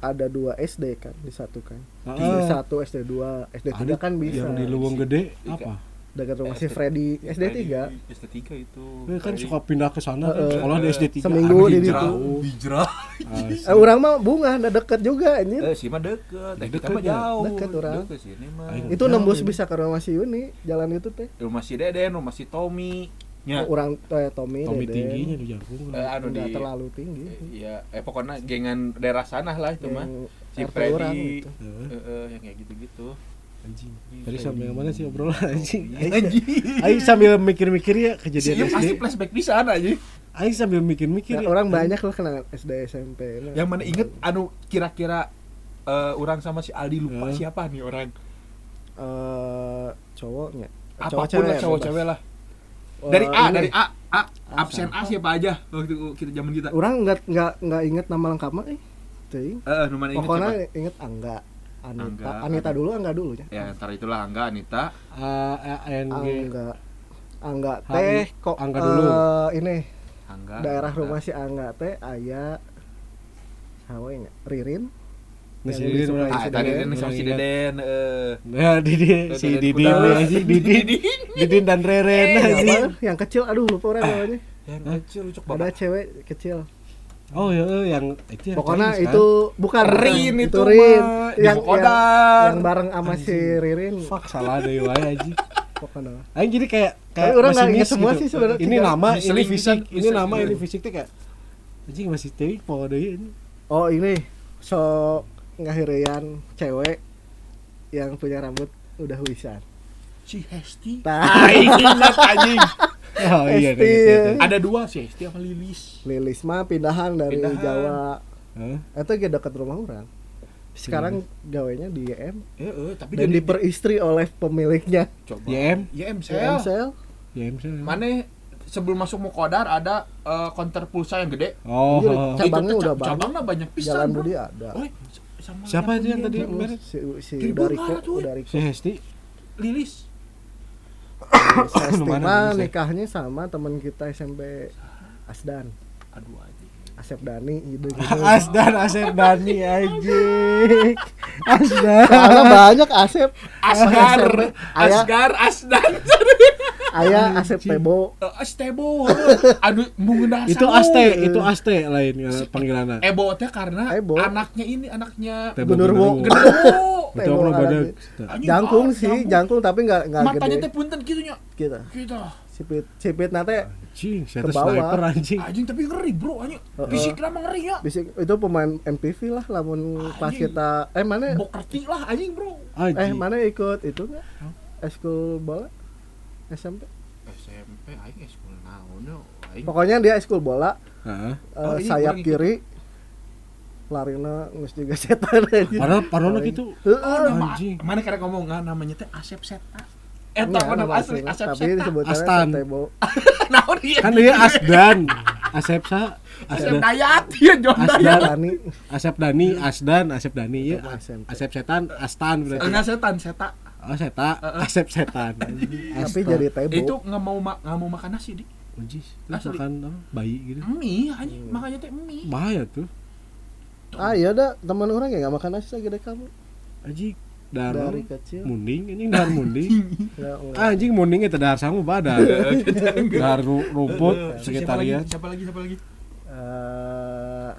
ada dua SD kan disatukan Heeh. SD satu SD dua SD tiga kan bisa. yang di Luwung Gede apa? Dekat rumah si Freddy SD tiga. SD 3 itu. Eh, kan suka pindah ke sana kan Heeh. sekolah di SD 3 Seminggu di situ. hijrah. Eh, orang mah bunga ada deket juga anjir. Eh sih mah deket. Eh, kita Deket mah ya? jauh. Deket orang. deket sini mah. Itu nembus ini. bisa ke rumah si Yuni jalan itu teh. Rumah si Deden rumah si Tommy nya orang eh, Tommy, Tommy Deden. tingginya di Jagung Eh, anu di terlalu tinggi Iya, eh pokoknya gengan daerah sana lah itu mah. Si RT orang Freddy, gitu. Heeh, eh, eh, yang kayak gitu-gitu. anjing tadi sampai yang mana sih obrolan anjing Anjing. Aing sambil mikir-mikir ya kejadian pasti SD flashback pisan aja. Aing sambil mikir-mikir Nah, ya. orang banyak loh kenangan SD SMP Nah, Yang mana inget anu kira-kira eh, orang sama si Aldi lupa Eh. siapa nih orang. eh cowoknya Apa pun lah ya, cowok-cewek lah. Dari Eh, A, ini. dari A, A, A absen A siapa? aja waktu kita zaman kita. orang nggak nggak nggak inget nama lengkap mah eh Teuing. Eh, nu mana inget pokoknya siapa? inget Angga Anita Angga, Anita dulu Angga dulu ya Ya, ntar itulah Angga, Anita. A A N G Angga Angga teh kok Angga eh, dulu. ini Angga. daerah Angga. rumah si Angga teh aya Hawa nggak Ririn Nah, si Yang Didin disukai orang- Ah, si tadi Deden, Deden sama si orang ingat. Deden eh Nah, Didi, si Didin anjing, Didin. Didin dan Reren Eh, anjing. yang kecil aduh lupa orang namanya yang kecil lucu ada cewek kecil Oh ya, eh, yang itu yang pokoknya Chinese, kan? itu bukan bukan. Rin itu Rin mah, di yang, yang yang bareng sama si Ririn Fuck salah deh wae anjing. pokoknya Aing jadi kayak kayak Tapi orang masih semua gitu. sih sebenarnya. Ini nama, ini fisik, ini nama, ini fisik tuh kayak anjing masih poho deui ini. oh ini so ngahirian cewek yang punya rambut udah wisan si Hesti. Aing ingat anjing. Oh iya, Esti. iya, iya, iya. Ada dua sih, Hesti sama Lilis. Lilis mah pindahan dari Pindahan. Jawa Hah? itu gak dekat rumah orang sekarang gawainya di YM Eh, eh, tapi dan dari diperistri oleh pemiliknya coba. YM? YM YM sel. Sel Ya, misalnya. Mana sebelum masuk Mukodar ada eh, konter pulsa yang gede. Oh, cabangnya udah banyak. Cabangnya banyak pisan. Jalan. Budi ada Oh, sama Siapa itu yang tadi? bro. merek? si si woy. Udariko si Hesti. Lilis. Sesti Mana mah bisa? nikahnya sama teman kita SMP Asdan Aduh. Asep Dani gitu gitu Asdan Asep Dani anjing. Asdan. Soalnya banyak Asep Asgar. Aya Asgar, Asdan. aya Asep Tebo Eh, Astebo. Aduh, mengendah Itu Aste, itu Aste lain ya, panggilannya. Ebo teh karena Ebo. anaknya ini anaknya badak. Anjing, jangkung ah, sih jangkung tapi nggak nggak Matanya gede teh punten gitu nya. gitu Gitu. Sipit sipit nate Anjing, saya Ke bawah. sniper anjing. Anjing tapi ngeri, Bro. Anjing. Fisik lama ngeri ya. bisik itu pemain MPV lah lamun pas kita eh mana Bokerti lah anjing, Bro. eh Anjing. mana ikut itu nggak eskul bola SMP SMP aing eskul naon yo. Aing pokoknya dia eskul bola Heeh. eh, Oh, sayap ikut. kiri larina ngus juga setan aja Padahal padahal gitu. Oh, nama, Anjing. mana karek ngomong nggak namanya teh Asep Seta. Eta mana nama asli. Asep tapi disebutnya Astan. Tebo Naon dia? Kan dia Asdan. Asep sa Asep. Dayat, dia John Asdan. Dayat. Dani Asep Dani, Asdan, Asep Dani ya. Asep setan, Astan berarti. Enggak setan, seta. Oh, seta, Asep setan. tapi jadi Tebo Itu nggak mau ma- nggak mau makan nasi di. Anjing, itu Asli. makan apa? Bayi gitu. Mie, anjing makanya teh mie. Bahaya tuh. ah iya dah teman orang ya nggak makan nasi lagi deh kamu Anjing. Dar dari kecil munding anjing dar munding. nggak nggak. Anjing munding itu dar sangu badan. Dar ru- rumput Siapa lagi? sekretariat. Siapa lagi? Siapa lagi? Eh,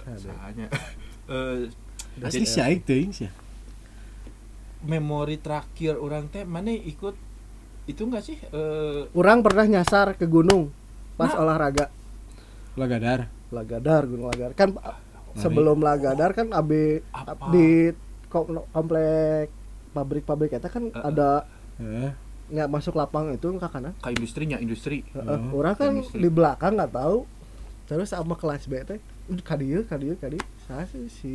ada. Soalnya eh Asli si aing teuing sih. memori terakhir orang teh mana ikut itu enggak sih eh orang pernah nyasar ke gunung pas Nah. olahraga Lagadar. Lagadar Gunung Lagadar kan sebelum Lagadar kan Apa? di komplek pabrik-pabrik eta kan Heeh. ada Heeh. nggak masuk lapang itu ke kanan? Ke industrinya industri. Heeh, Oh, orang kan industri. di belakang nggak tahu. Terus sama kelas B teh kadieu kadieu kadi saya sih si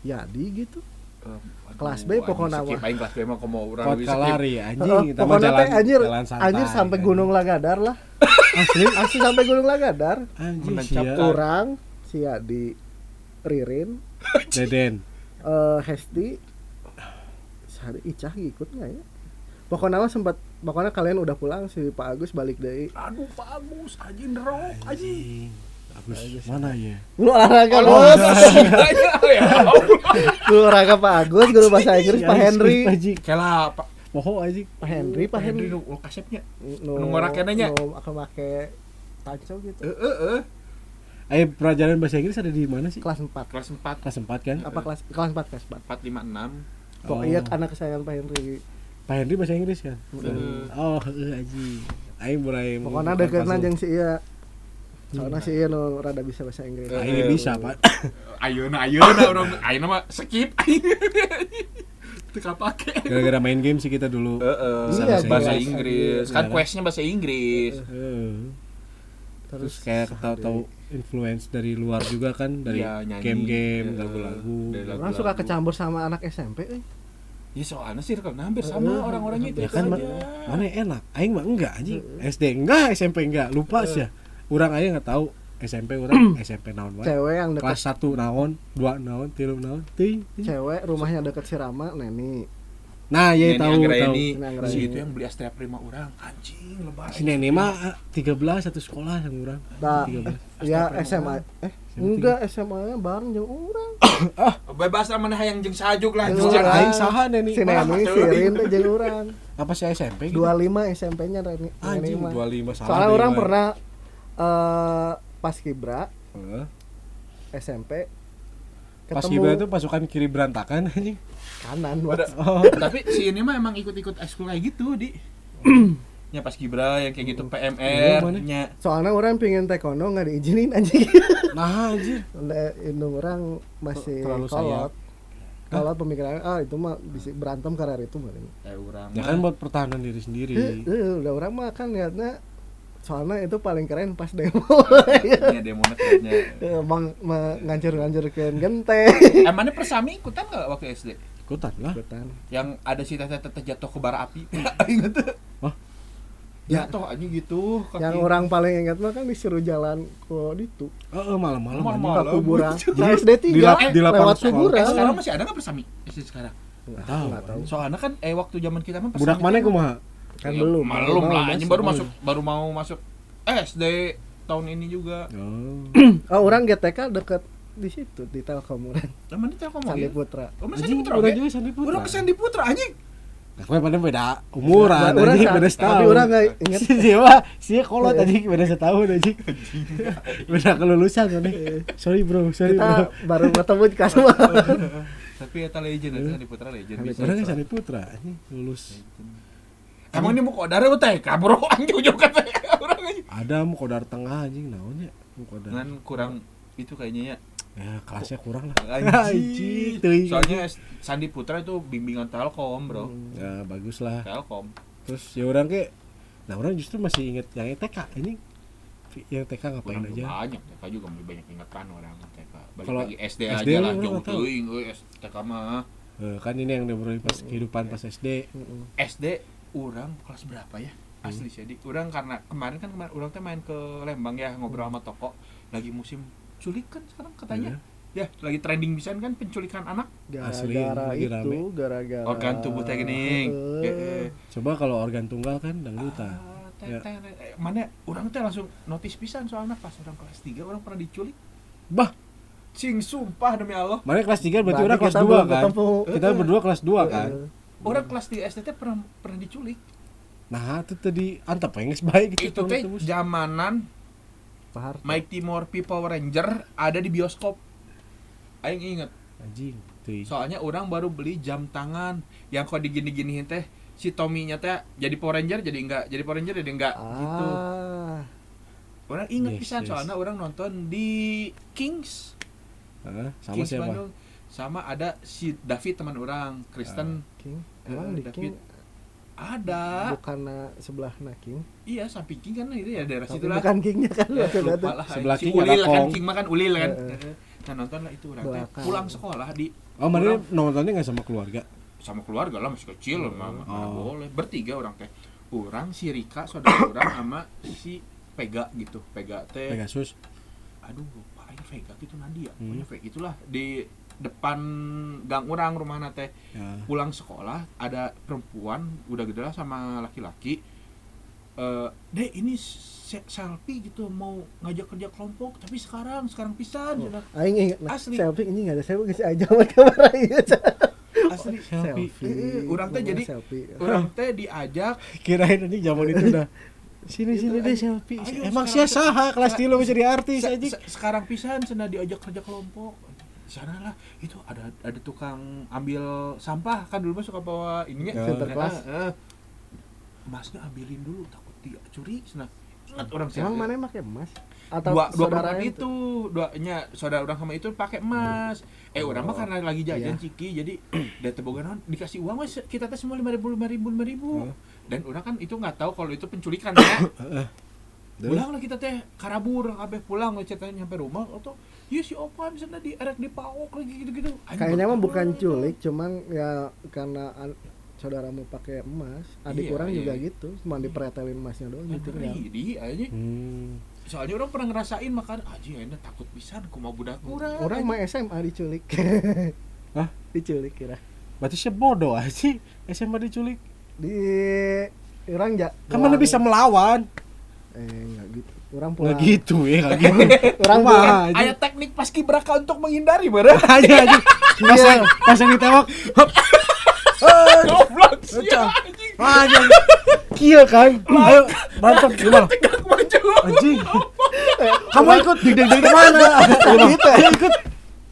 Yadi gitu. Em, Kelas aduh, B pokoknya mah. aing kelas B mah komo urang Kot lebih kalari Heeh, anjing mah pokoknya jalan teh anjir jalan santai anjir sampai. Gunung Lagadar lah. Asli? Asli sampai Gunung Lagadar. Anjing Menancap orang si Yadi Ririn. Deden eh Hesti sehari Icah ikut nggak ya pokoknya mah sempat pokoknya kalian udah pulang si Pak Agus balik dari Aduh, Pak Agus, anjing derok, anjing. Agus mana ya guru olahraga ya. guru olahraga Pak Agus guru bahasa Inggris Pak Henry anjing Kela Pak poho anjing Pak Henry Pak Henry nu kasepnya. nu Nu ngorakeun nya. nu akan make taco gitu Heeh, heeh. Eh pelajaran bahasa Inggris ada di mana sih kelas 4 Kelas 4 kelas 4 kan apa kelas kelas 4 kelas 4 4 5 6. pokoknya Oh. anak kesayangan Pak Henry Pak Henry bahasa Inggris kan Heeh. oh heeh anjing aing mulai pokoknya deketna masuk. jeung si iya soalnya si iya nu rada bisa bahasa Inggris Eh, aing bisa pak Ayeuna ayeuna urang ayeuna mah skip. Teu kapake. gara-gara main game sih kita dulu Heeh, Iya, bahasa jelas. Inggris. Iya Kan kan? questnya bahasa Inggris. Heeh. terus kayak tahu-tahu influence dari luar juga kan dari Iya, nyanyi. game-game Iya. lagu-lagu. orang suka kecampur sama anak SMP eh. Ya soalnya sih kan hampir sama Heeh, orang-orangnya itu ya kan aja. mana enak? Aing mah enggak anjing. SD enggak SMP enggak. Lupa sih. Ya orang aja nggak tahu SMP orang SMP naon wae. Cewek yang deket kelas 1 naon dua naon tilu naon ting. Cewek rumahnya deket si Rama Neni nah ya tahu tahu. Anggraini. si itu yang beli teh prima orang anjing lebay si Neni mah 13 satu sekolah yang orang. Nah, 13 ya SMA eh enggak SMA nya bareng jeung orang. Bebas lah mana yang jeung sajuk lah Jeung urang. aing saha Neni? Si Neni si Rin teh jeung orang. Apa sih SMP gitu? 25 SMP nya Neni Neni anjing mah 25 salah soalnya orang pernah eh pas kibra Heeh. SMP pas ketemu. Gibra itu pasukan kiri berantakan anjing. Kanan oh. Tapi si ini mah emang ikut-ikut ekskul kayak gitu di. Nya pas Kibra yang kayak gitu Iya, PMR nya soalnya orang pengen taekwondo nggak diizinin anjing. Nah anjir. Indung orang masih Terlalu kolot. Kolot pemikiran ah itu mah bisa berantem karena itu paling. Eh urang ya kan buat pertahanan diri sendiri. Eh, udah orang mah kan liatnya soalnya itu paling keren pas demo. Nya demo emang ngancur-ngancurkan genteng eh mana persami ikutan nggak waktu SD ikutan lah. Ikutan. yang ada si teteh teteh jatuh ke bara api. Ingat tuh. Wah. jatuh aja gitu kaki. yang orang paling ingat mah kan disuruh jalan ke itu oh malam-malam Malam-malam. anjing. ke kuburan. Di- nah, SD di 3 lap- di lapangan lewat sekolah. eh, kuburan sekarang masih ada nggak persami? SD sekarang? Nggak tahu. nggak tahu. Soalnya kan eh waktu zaman kita mah budak mana kumaha kan Ya, belum belum lah anjing baru masuk. baru mau masuk SD tahun ini juga. Oh. Oh orang GTK deket di situ di Telkom orang Temen di Telkom Sandi ya? Putra. Oh, Sandi Putra? oke? juga Sandi Putra. Orang ke Sandi Putra anjing. nah kue pada beda umuran Orang anjing beda tapi setahun. Orang nggak inget si siapa si kolot anjing beda setahun anjing. Beda kelulusan anjing. Sorry bro sorry kita bro. baru ketemu di kasma Tapi eta legend, Sandi Putra legend. Orang kan Sandi Putra anjing lulus Emang ini mau kodar TK bro, anjing ujung kata orang anjing. ada mau kodar tengah anjing naonnya mau kodar Kan kurang itu kayaknya ya. ya kelasnya kurang lah Anjing. teuing. Soalnya Sandi Putra itu bimbingan Telkom, Bro. ya bagus lah Telkom. terus ya orang kayak nah orang justru masih inget yang TK ini yang TK ngapain Kurang aja banyak, TK juga lebih banyak ingatan orang TK. Balik Kalau lagi SD, SD aja lah, orang jauh teuing euy TK mah. Eh, kan ini yang ngobrolin pas kehidupan pas SD SD orang kelas berapa ya? Asli sih di orang karena kemarin kan kemarin orang teh main ke Lembang ya ngobrol sama toko. Lagi musim culik kan sekarang katanya. Ya lagi trending bisa kan penculikan anak. Asli, gara-gara itu gara-gara organ tubuh teh gini Eh, Heeh. coba kalau organ tunggal kan dangdutan. Teh, Ya. Eh, mana orang teh langsung notis pisan soalnya pas orang kelas 3 orang pernah diculik. Bah! Sing sumpah demi Allah. Mana kelas 3 berarti Berarti orang kelas kita 2 belum kan? ketemu. kita berdua kelas 2 kan orang kelas di SD teh pernah pernah diculik. Nah itu tadi antep pengen baik gitu itu teh zamanan. Mighty Morphe Power Ranger ada di bioskop. Aing inget. Anjing soalnya orang baru beli jam tangan. Yang kok digini-giniin teh si Tommy nya teh jadi Power Ranger jadi enggak jadi Power Ranger jadi enggak gitu. Ah orang inget Yes, pisan yes. soalnya orang nonton di Kings. Hah? sama Kings siapa? Bandung sama ada si David teman orang Kristen. King. Eh, emang di David. King? Ada. Bukan sebelah naking iya samping king kan itu ya daerah situ lah. bukan kingnya kan Ya, lupa lah. Sebelah si king ulil kan kong. king mah kan ulil kan. Heeh. nah nonton lah itu orang pulang sekolah di Oh, mana nontonnya nggak sama keluarga? sama keluarga lah masih kecil mah mana Oh. boleh. Bertiga orang teh. Orang si Rika saudara orang sama si Pega gitu. Pega teh. Pegasus. aduh lupa ini Vega gitu Nadia. Hmm. pokoknya Vega gitulah. Di depan gang orang rumah teh Ya. pulang sekolah ada perempuan udah gede lah sama laki-laki eh deh ini se- selfie gitu mau ngajak kerja kelompok tapi sekarang sekarang pisan Oh. Aing inget nah, Asli. selfie ini nggak ada selfie geus aja sama kamera ieu. asli Selfie. Eh, orang teh Ngomong jadi selfie. orang teh diajak Kirain ini zaman itu udah sini sini deh selfie. Emang sia saha kelas tilu bisa jadi artis aja. se- sekarang pisan cenah diajak kerja kelompok sana lah itu ada ada tukang ambil sampah kan dulu mah suka bawa ininya Ya. Sinterklas. Eh, eh. emasnya ambilin dulu takut dia curi ingat orang sih Emang mana make emas? Atau dua dua saudara perempuan itu duanya saudara orang sama itu pakai emas eh orang mah karena lagi jajan Iya. ciki jadi dari teboganan dikasih uang mas kita teh semua lima ribu lima ribu lima ribu Oh. dan orang kan itu nggak tahu kalau itu penculikan ya Duh. pulang lah kita teh karabur kabeh pulang ceritanya nyampe rumah atau iya si opan sana di erek di paok lagi gitu-gitu Kayaknya mah bukan culik, cuman ya karena an- saudaramu pakai emas, adik Iya, orang iya. juga gitu, cuma dipretelin emasnya doang gitu kan. di aja Hmm. soalnya orang pernah ngerasain makan aja enak takut pisan kumaha budak urang Orang mah SMA diculik. Hah? diculik kira. Berarti saya bodoh aja SMA diculik. Di orang ja. Kan mana bisa melawan? Eh enggak gitu. Orang pulang. Nggak gitu ya, nggak gitu. Orang pulang. aja. Aya teknik paskibraka untuk menghindari bareng aja aja. Pas yang pas yang ditewak, goblok sih anjing aja. Kieu kan. Ayo, mantap gimana? tegak maju Anjing. Kamu ikut di deg deg mana? Gitu ya? Dia ikut.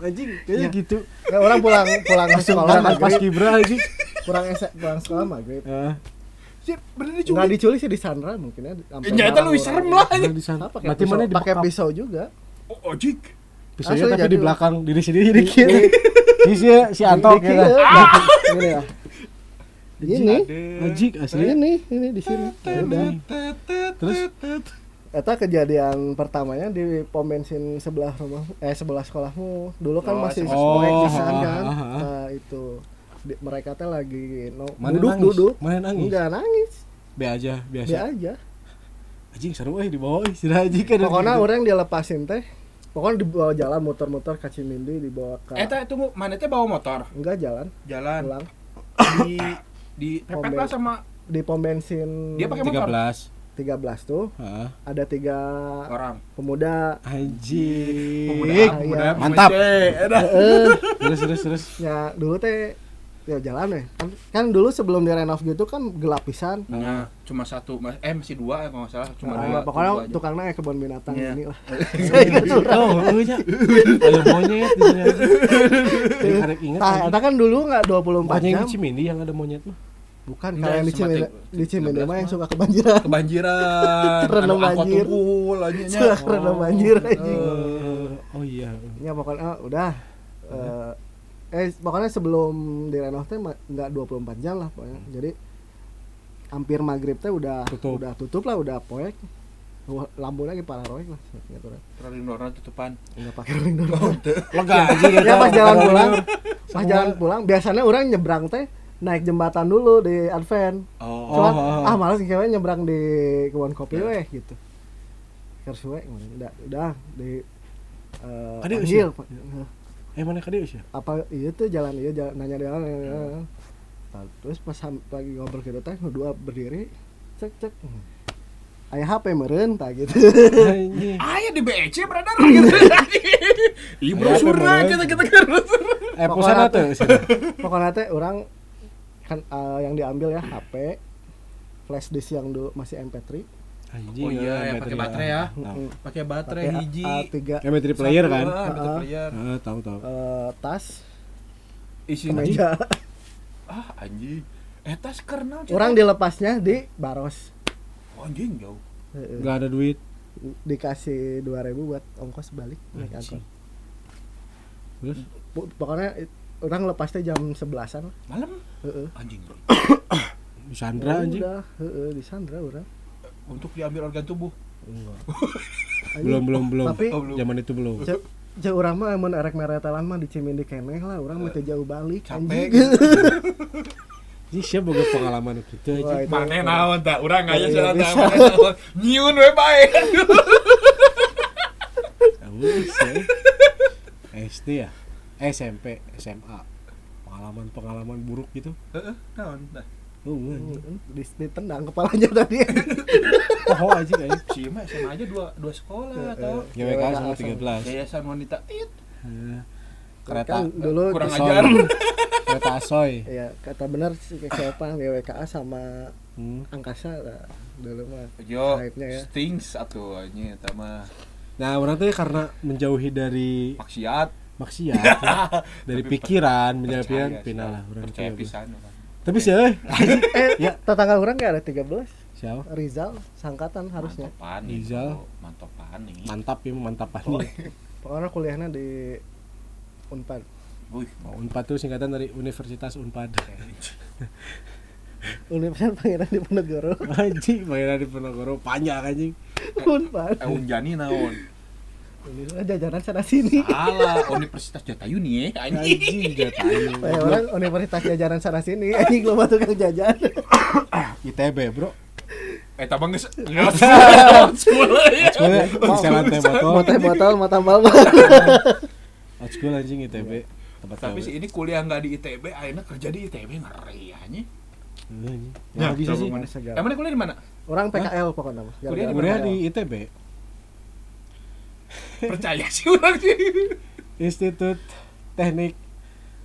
Anjing, kayaknya Iya. gitu. Orang pulang pulang Langsung sekolah pas kibra aja. Pulang S- pulang sekolah maghrib. Sih bener Enggak diculik diculik sih di Sandra mungkin ya. Ya, itu lebih serem lah di sana. Ah, pakai Berarti pisau, mana pakai pisau juga. oh ojik Pisaunya Asli tapi jadi di belakang diri sendiri di kiri. Di- Di si si Anto Di- di- kira. Ini ya. Ini, Anjing asli. ini, ini di sini. Ya udah. Terus Eta kejadian pertamanya di pom bensin sebelah rumah eh sebelah sekolahmu. Dulu kan Oh, masih sebelah proyek kan. Oh, ah, ah. Nah, itu mereka teh lagi no, Mana duduk nangis? duduk. Mana nangis? Enggak nangis. be aja biasa. Dia aja. Anjing seru euy di bawah euy. Sira anjing kan. Pokoknya orang dilepasin teh. Pokoknya dibawa jalan muter-muter ke Cimindi dibawa ke Eta tunggu mana teh bawa motor enggak jalan jalan pulang di di pepet lah sama di pom bensin Dia pakai motor? 13. 13 tuh Heeh. ada tiga orang pemuda Anjing. pemuda Iya. pemuda Mantap. Ada. eh Terus terus terus. ya dulu teh ya jalan ya kan, kan dulu sebelum direnov gitu kan gelap pisan Nah, cuma satu mas- eh masih dua ya kalau nggak salah cuma Nah, dua pokoknya dua aja. tukangnya ya kebun binatang Iya. ini lah Oh. Ada monyet aja. Yang inget. nah kan dulu nggak 24 Banyak yang jam di Cimindi yang ada monyet mah. bukan kalau yang di sematik- di Cimindi 13 mah yang suka kebanjiran kebanjiran Terendam angkot banjir. aja nya. suka kerendam banjir anjing Eh, Oh iya. ya pokoknya ah, udah eh pokoknya sebelum direnov teh nggak 24 jam lah pokoknya. Jadi hampir maghrib teh udah Tutup. udah tutup lah udah poek lampu lagi parah roek lah gitu kan. Terlalu dorong tutupan. Nggak pakai rolling door. Lega anjing ya pas jalan pulang. pas jalan pulang biasanya orang nyebrang teh naik jembatan dulu di Advent. Oh. Cuman oh, oh. ah malas cewek nyebrang di kebun kopi weh gitu. Terus weh udah udah di eh, Adik panggil? Eh mana kadi sih? apa iya tuh jalan iya jalan, nanya nanya jalan. Nah, terus pas lagi ngobrol gitu teh dua berdiri cek cek ayah HP meren tak gitu Anjing. Aya di BEC beredar gitu. Iya brosur Aya, kita kita kan. Eh pusana tuh. pokoknya teh orang kan eh, yang diambil ya HP flash disk yang dulu masih MP3 Anjing. Oh iya, yang pakai baterai ya. Pakai baterai pakai hiji. A3 MP3 player kan? Ah, MP3 Ah. player. Heeh, tahu tahu. eh, tas Isinya kemeja ah anjing. Eta karena orang dilepasnya di Baros anjing jauh. Heeh. Enggak ada duit. dikasih 2000 buat ongkos balik naik Anjing. angkot Terus pokoknya orang lepasnya jam 11an lah Malam Heeh. anjing. bro. Sandra Oh, anjing udah heeh di Sandra orang untuk diambil organ tubuh. Anjing, belum belum belum. Tapi Oh, belum. zaman itu belum. Ce- jauh orang mah mun erek meretelan mah di Cimindi keneh lah. Orang mah teu jauh balik capek anjing. ini siapa boga pengalaman gitu aja itu- mana naon tak urang aja mana naon nyiun we bae Wis, ya. SD ya SMP SMA pengalaman pengalaman buruk gitu. Heeh naon dah oh anjing. di, ditendang kepalanya tadi. Oh aja kayak sih mah SMA aja dua dua sekolah atau GWK GWK sama sama. 13 yayasan wanita tit. Eh, kereta kan dulu kurang ajar. Kereta asoy. Ya kata benar si siapa WKA sama Hmm. angkasa lah dulu mah yo ya. stings atuh anjing eta mah. Nah orang tuh karena menjauhi dari maksiat. maksiat dari Tapi pikiran menjauhi pikiran pindah lah orang percaya pisan. Tapi sih eh, eh Ya. tetangga orang gak ada 13 siapa? Rizal sangkatan harusnya. Mantopan nih Rizal. nih mantap ya mantap Oh, nih pokoknya kuliahnya di Unpad. Wih, Oh, Unpad tuh singkatan dari Universitas Unpad. Universitas Pangeran Diponegoro. Anjing pangeran di Penogoro panjang anjing. Unpad. Eh unjani naon Jajaran sana sini. Salah Universitas Jatayuni ya anjing. Anjing jatayu Eh, orang Universitas jajaran sana sini anjing lo batu kang jajan ITB bro. Eh tabang geus Soalnya bisa lantai botol. Botol botol mata tambal Old school anjing ITB tempat tapi si ini kuliah nggak di ITB akhirnya kerja di ITB ngeri anjing. Iya. Ya, Ya, bisa sih. Emangnya kuliah di mana? Orang PKL pokoknya. Kuliah di kuliah mana? di ITB Percaya sih orang sih. Institut Teknik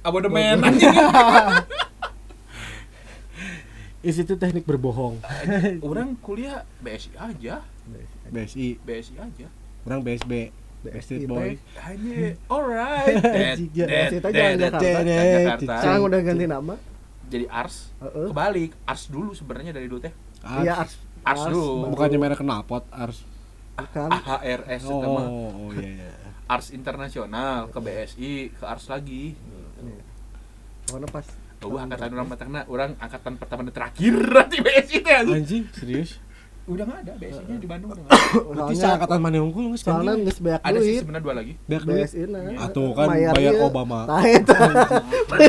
Abodemen anjing. Institut Teknik Berbohong Orang kuliah BSI aja, BSI BSI aja. orang BSB BSI Street Boy Hanya alright. Ya. Jakarta. Jakarta. Sekarang udah ganti nama. Jadi Ars. Kebalik, Ars dulu sebenarnya dari dulu teh. Ars. Iya Ars. Ars dulu. bukannya merek knalpot Ars Bukan. AHRS oh, itu mah. oh iya iya Ars internasional ke BSI, ke Ars lagi. Pokoknya pas Oh, angkatan orang matangna, orang angkatan pertama dan terakhir di BSI teh anjing. anjing serius Udah nggak ada BSI-nya di Bandung udah nggak ada. berarti soalnya angkatan mana unggul nggak soalnya sekarang geus banyak Ada sih duit. sebenarnya dua lagi. banyak duit BSI nah. Atuh kan Mayar bayar. Obama. Nah, eta.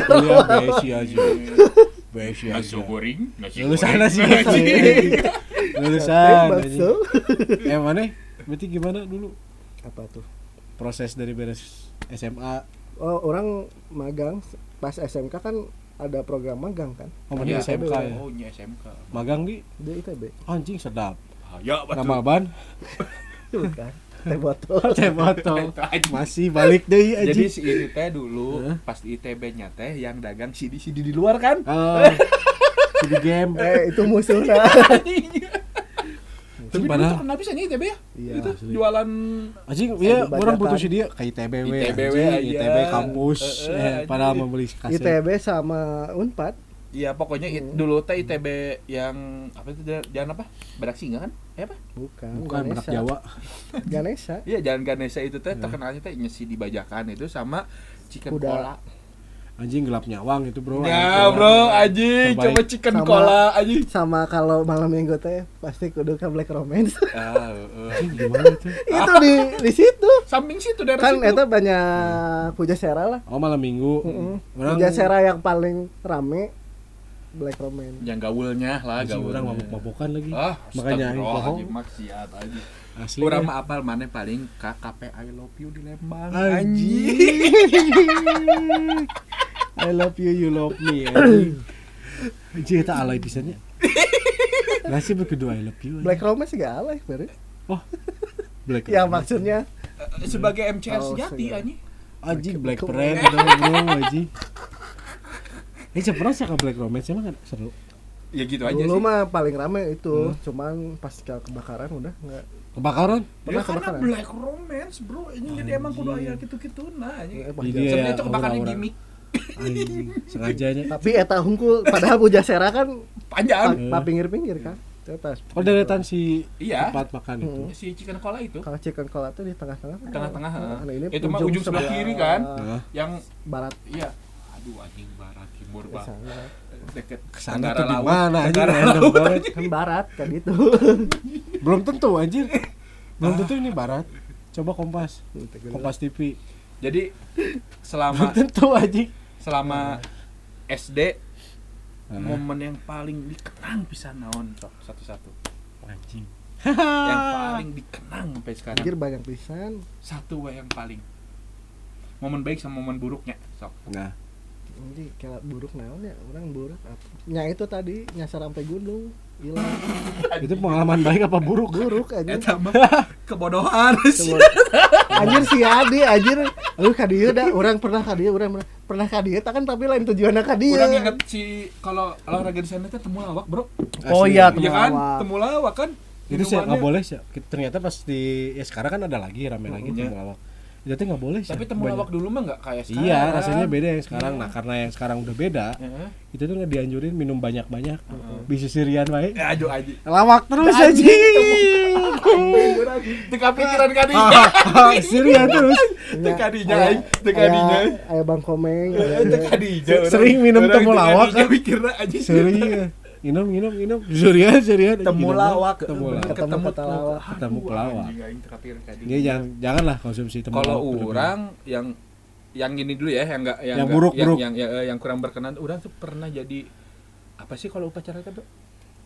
kuliah BSI aja BSI Nasi aja goreng, nasi lulusan goreng. sih lulusan eh mana berarti gimana dulu Apa tuh? proses dari beres SMA Oh, orang magang pas SMK kan ada program magang kan oh mana Iya. SMK ya Oh, ini SMK. magang di di ITB. anjing sedap Ya, betul. nama ban Bukan. Teh botol. teh botol aja. masih balik deh Jadi anjing si ini teh dulu Hah? pas di ITB-nya teh yang dagang CD-CD di luar kan? oh jadi game Eh, itu musuhnya. Tapi dulu padahal- terkenal bisa nih ITB ya? Iya, Itu asli. jualan anjing iya Sambil orang bajakan. putus dia ke ITB we, ITB anjing, aja. ITB kampus Eh, eh, eh, padahal membeli kaset ITB sama Unpad. Iya pokoknya it- Hmm. dulu teh ITB yang apa itu dia- jalan apa? Badak Singa kan? Eh apa? Bukan. bukan Ganesha. Jawa Ganesha. Iya jalan Ganesha itu teh Ya. terkenalnya teh nyesi di bajakan itu sama chicken Kuda. cola. anjing gelap nyawang itu bro Ya bro, anjing Terbaik. coba chicken Sama- cola anjing. Sama kalau malam minggu teh pasti kudu ke Black Romance. Ah, heeh. anjing gimana itu itu di di situ. Samping situ daerah Kan situ. itu banyak puja sera lah. oh malam minggu Heeh. orang Puja sera yang paling rame Black Romance. yang gaulnya lah anjing gaulnya. orang mabuk-mabukan lagi Ah, Makanya bohong. anjing, maksiat aja. asli Urang deh. mah apal mana paling KKP I love you di Lembang. anjing I love you you love me anjing anjing alay pisannya Lah sih berkedua I love you Black Romance gak alay beri. oh Black Ya maksudnya Eh, Sebagai MCR Oh, sejati segala. anjing. anjing Black Friend bro anjing Eh, saya pernah sih ke Black Romance emang kan seru. Ya gitu aja dulu sih. mah paling rame itu, Hmm. cuman pas ke kebakaran udah enggak. Kebakaran? Ya Pernah karena kebakaran. Black Romance, Bro. Ini jadi emang kudu aya gitu-gitu nah ya, Sebenarnya itu kebakaran gimmick Anjing, sengaja aja. Tapi eta hungkul padahal puja sera kan panjang. Pa pinggir-pinggir kan. Itu pas. Oh deretan si Iya. tempat makan itu. Hmm. Si chicken cola itu Kalau chicken cola tuh di tengah-tengah. tengah-tengah. Nah, heeh. ini itu mah ujung sebelah kiri kan. Yang Barat. iya aduh anjing sana. deket Ke sana tuh di mana Laut. banget. kan barat kan itu Belum tentu anjir. Belum tentu ini barat. Coba Kompas. Kompas TV. jadi Belum selama tentu anjing. selama SD Ah. momen yang paling dikenang bisa naon sok satu-satu Anjing. yang paling dikenang sampai sekarang anjir banyak pisan satu yang paling momen baik sama momen buruknya sok Nah, anjir kayak buruk naon ya orang buruk apa nya itu tadi nyasar sampai gunung hilang itu pengalaman baik apa buruk? buruk aja kebodohan sih. anjir si Adi anjir lu ka dieu dah orang pernah ka dieu orang pernah pernah ka dieu kan tapi lain tujuanna ka dieu Kurang inget si kalau olahraga di sana teh temu lawak, Bro. oh Asli. iya Iya kan? temulawak. Temu lawak kan? itu sih nggak boleh sih ternyata pas di ya sekarang kan ada lagi rame lagi Iya. temulawak tuh nggak boleh sih Tapi temu lawak dulu mah enggak kayak sekarang. iya rasanya beda yang sekarang Iya. nah karena yang sekarang udah beda itu tuh nggak dianjurin minum banyak banyak bisa sirian baik Ya aduh aja. lawak terus aja Teka pikiran kadi. sirian terus Teka dinya teka dinya. aya bang komeng Teka dinya. Sering minum temu lawak, kan? Mikirna aja sirian minum minum minum sirian sirian Temu lawak, temu lawak. Ketemu lawak. Ketemu pelawak. Ini jangan janganlah konsumsi temu kalau orang yang yang gini dulu ya yang enggak yang Yang buruk, yang, buruk. yang, yang, yang kurang berkenan. Orang tuh pernah jadi apa sih kalau upacara itu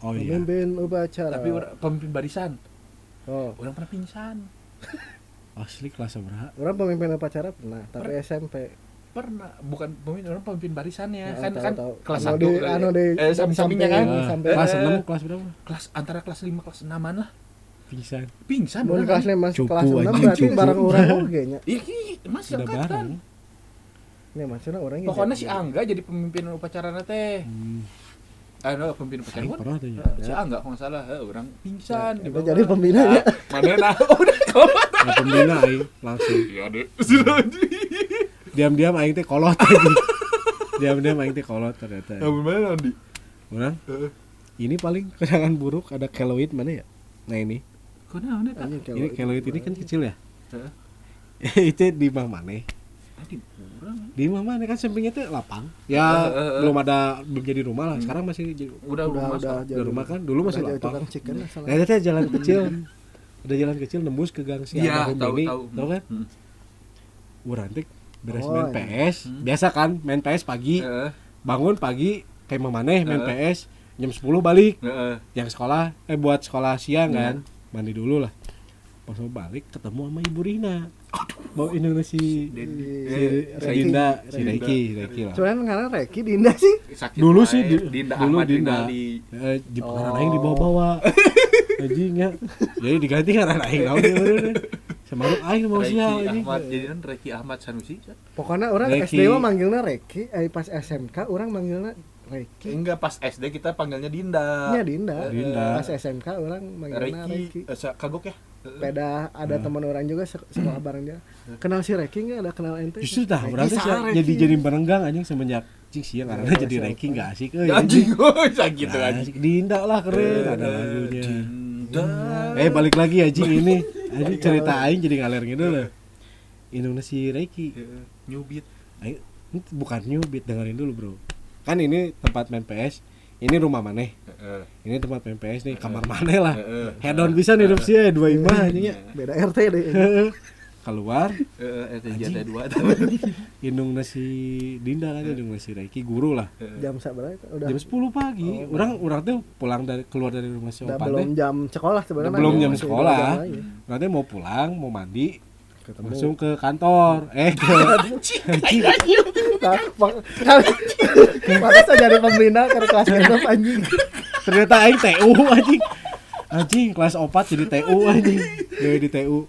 oh iya. Pemimpin upacara. Tapi orang pemimpin barisan. Oh. Orang pernah pingsan. Asli kelas berapa? Orang pemimpin upacara pernah tapi SMP pernah bukan pemimpin orang pemimpin barisannya Ya, kan tahu, kan tahu. kelas Anu satu di- anu ya. di eh samping sampingnya kan. Ah, sampai- kelas Eh, 6 kelas berapa kelas antara kelas 5 kelas 6 lah pingsan pingsan orang, kelas kan. lima kelas enam berarti cupu. bareng orang oge nya. iya iya, mas sudah angkatan. bareng Nih maksudnya orang pokoknya si Angga jadi pemimpin upacara teh hmm. eh no, pemimpin upacara gua. pernah tuh ya Eh, si Angga kalau nggak salah eh, orang pingsan Ya, jadi pembinanya. Ah, mana nah udah kau pembina aing langsung iya deh sudah diam-diam aing teh kolot diam-diam aing teh kolot ternyata. Ya mana nanti orang? Heeh. ini paling kenangan buruk ada keloid mana ya? Nah ini. Mana tak Anjing, ini keloid ini kan kecil ya? Heeh. itu di mah mana tadi kurang. Di mah mana kan sampingnya tuh lapang. Ya belum ada belum jadi rumah lah. Sekarang masih jadi udah udah rumah udah udah rumah kan? Dulu masih udah lapang. nah itu jalan kecil. Ada jalan kecil nembus ke gang si iya almarhum tahu tahu. Tau kan? Hmm. urang teh beres Oh, main iya. PS Hmm. biasa kan main PS pagi. Heeh, bangun pagi kayak memaneh main Eh. PS jam 10 balik. Heeh. yang sekolah eh buat sekolah siang Hmm. kan. Mandi dulu lah. Pas mau balik ketemu sama ibu Rina. Mau Indonesia si si, Eh, si Reki. Dinda si Dinda. Reki Reki lah. Cuman karena Reki Dinda sih. Sakit dulu sih di- Dinda dulu Ahmad Dinda. Eh, di Oh. pengaran aing dibawa-bawa anjing ya. Jadi diganti kan aing. Dia bener semaruk aing mau Reki Ahmad jadi kan Reki Ahmad Sanusi kan? Pokoknya orang Reki. SD mah manggilnya Reki, eh pas SMK orang manggilnya Reki. enggak pas SD kita panggilnya Dinda Nya Dinda. Dinda. Pas SMK orang manggilnya Reki Reki. eh, kagok ya Beda ada teman orang juga sek- sekolah bareng dia. Kenal si Reki enggak ada kenal ente? justru tah saha sih Reki? jadi jadi berenggang anjing semenjak cing sih karena Ya, jadi. Reki nggak asik euy Ya, anjing oh gitu anjing asik. Dinda lah keren ada lagunya Dinda Eh balik lagi anjing ini. Anjing cerita aing jadi ngalir gitu loh. Indonesia Reiki. Heeh, Nyubit Aing bukan beat dengerin dulu, Bro. Kan ini tempat main PS. Ini rumah maneh. Heeh. Ini tempat main PS nih, kamar maneh lah. Heeh. Head on bisa hidup sih ya, dua imah anjing ya. Beda RT deh. Keluar Heeh, RT Anjing. Jata 2 indung nasi Dinda kan indung nasi Reiki guru lah. Jam berapa? Udah Jam 10 pagi. Orang orang tuh pulang dari keluar dari rumah si Opan belum jam sekolah sebenarnya. Belum jam dua sekolah. Orang mau pulang, mau mandi, Ketemu. langsung ke kantor. Eh, ke mak- Maka saya jadi pembina ke kelas genep anjing. ternyata aing TU anjing anjing kelas 4 jadi TU anjing jadi di TU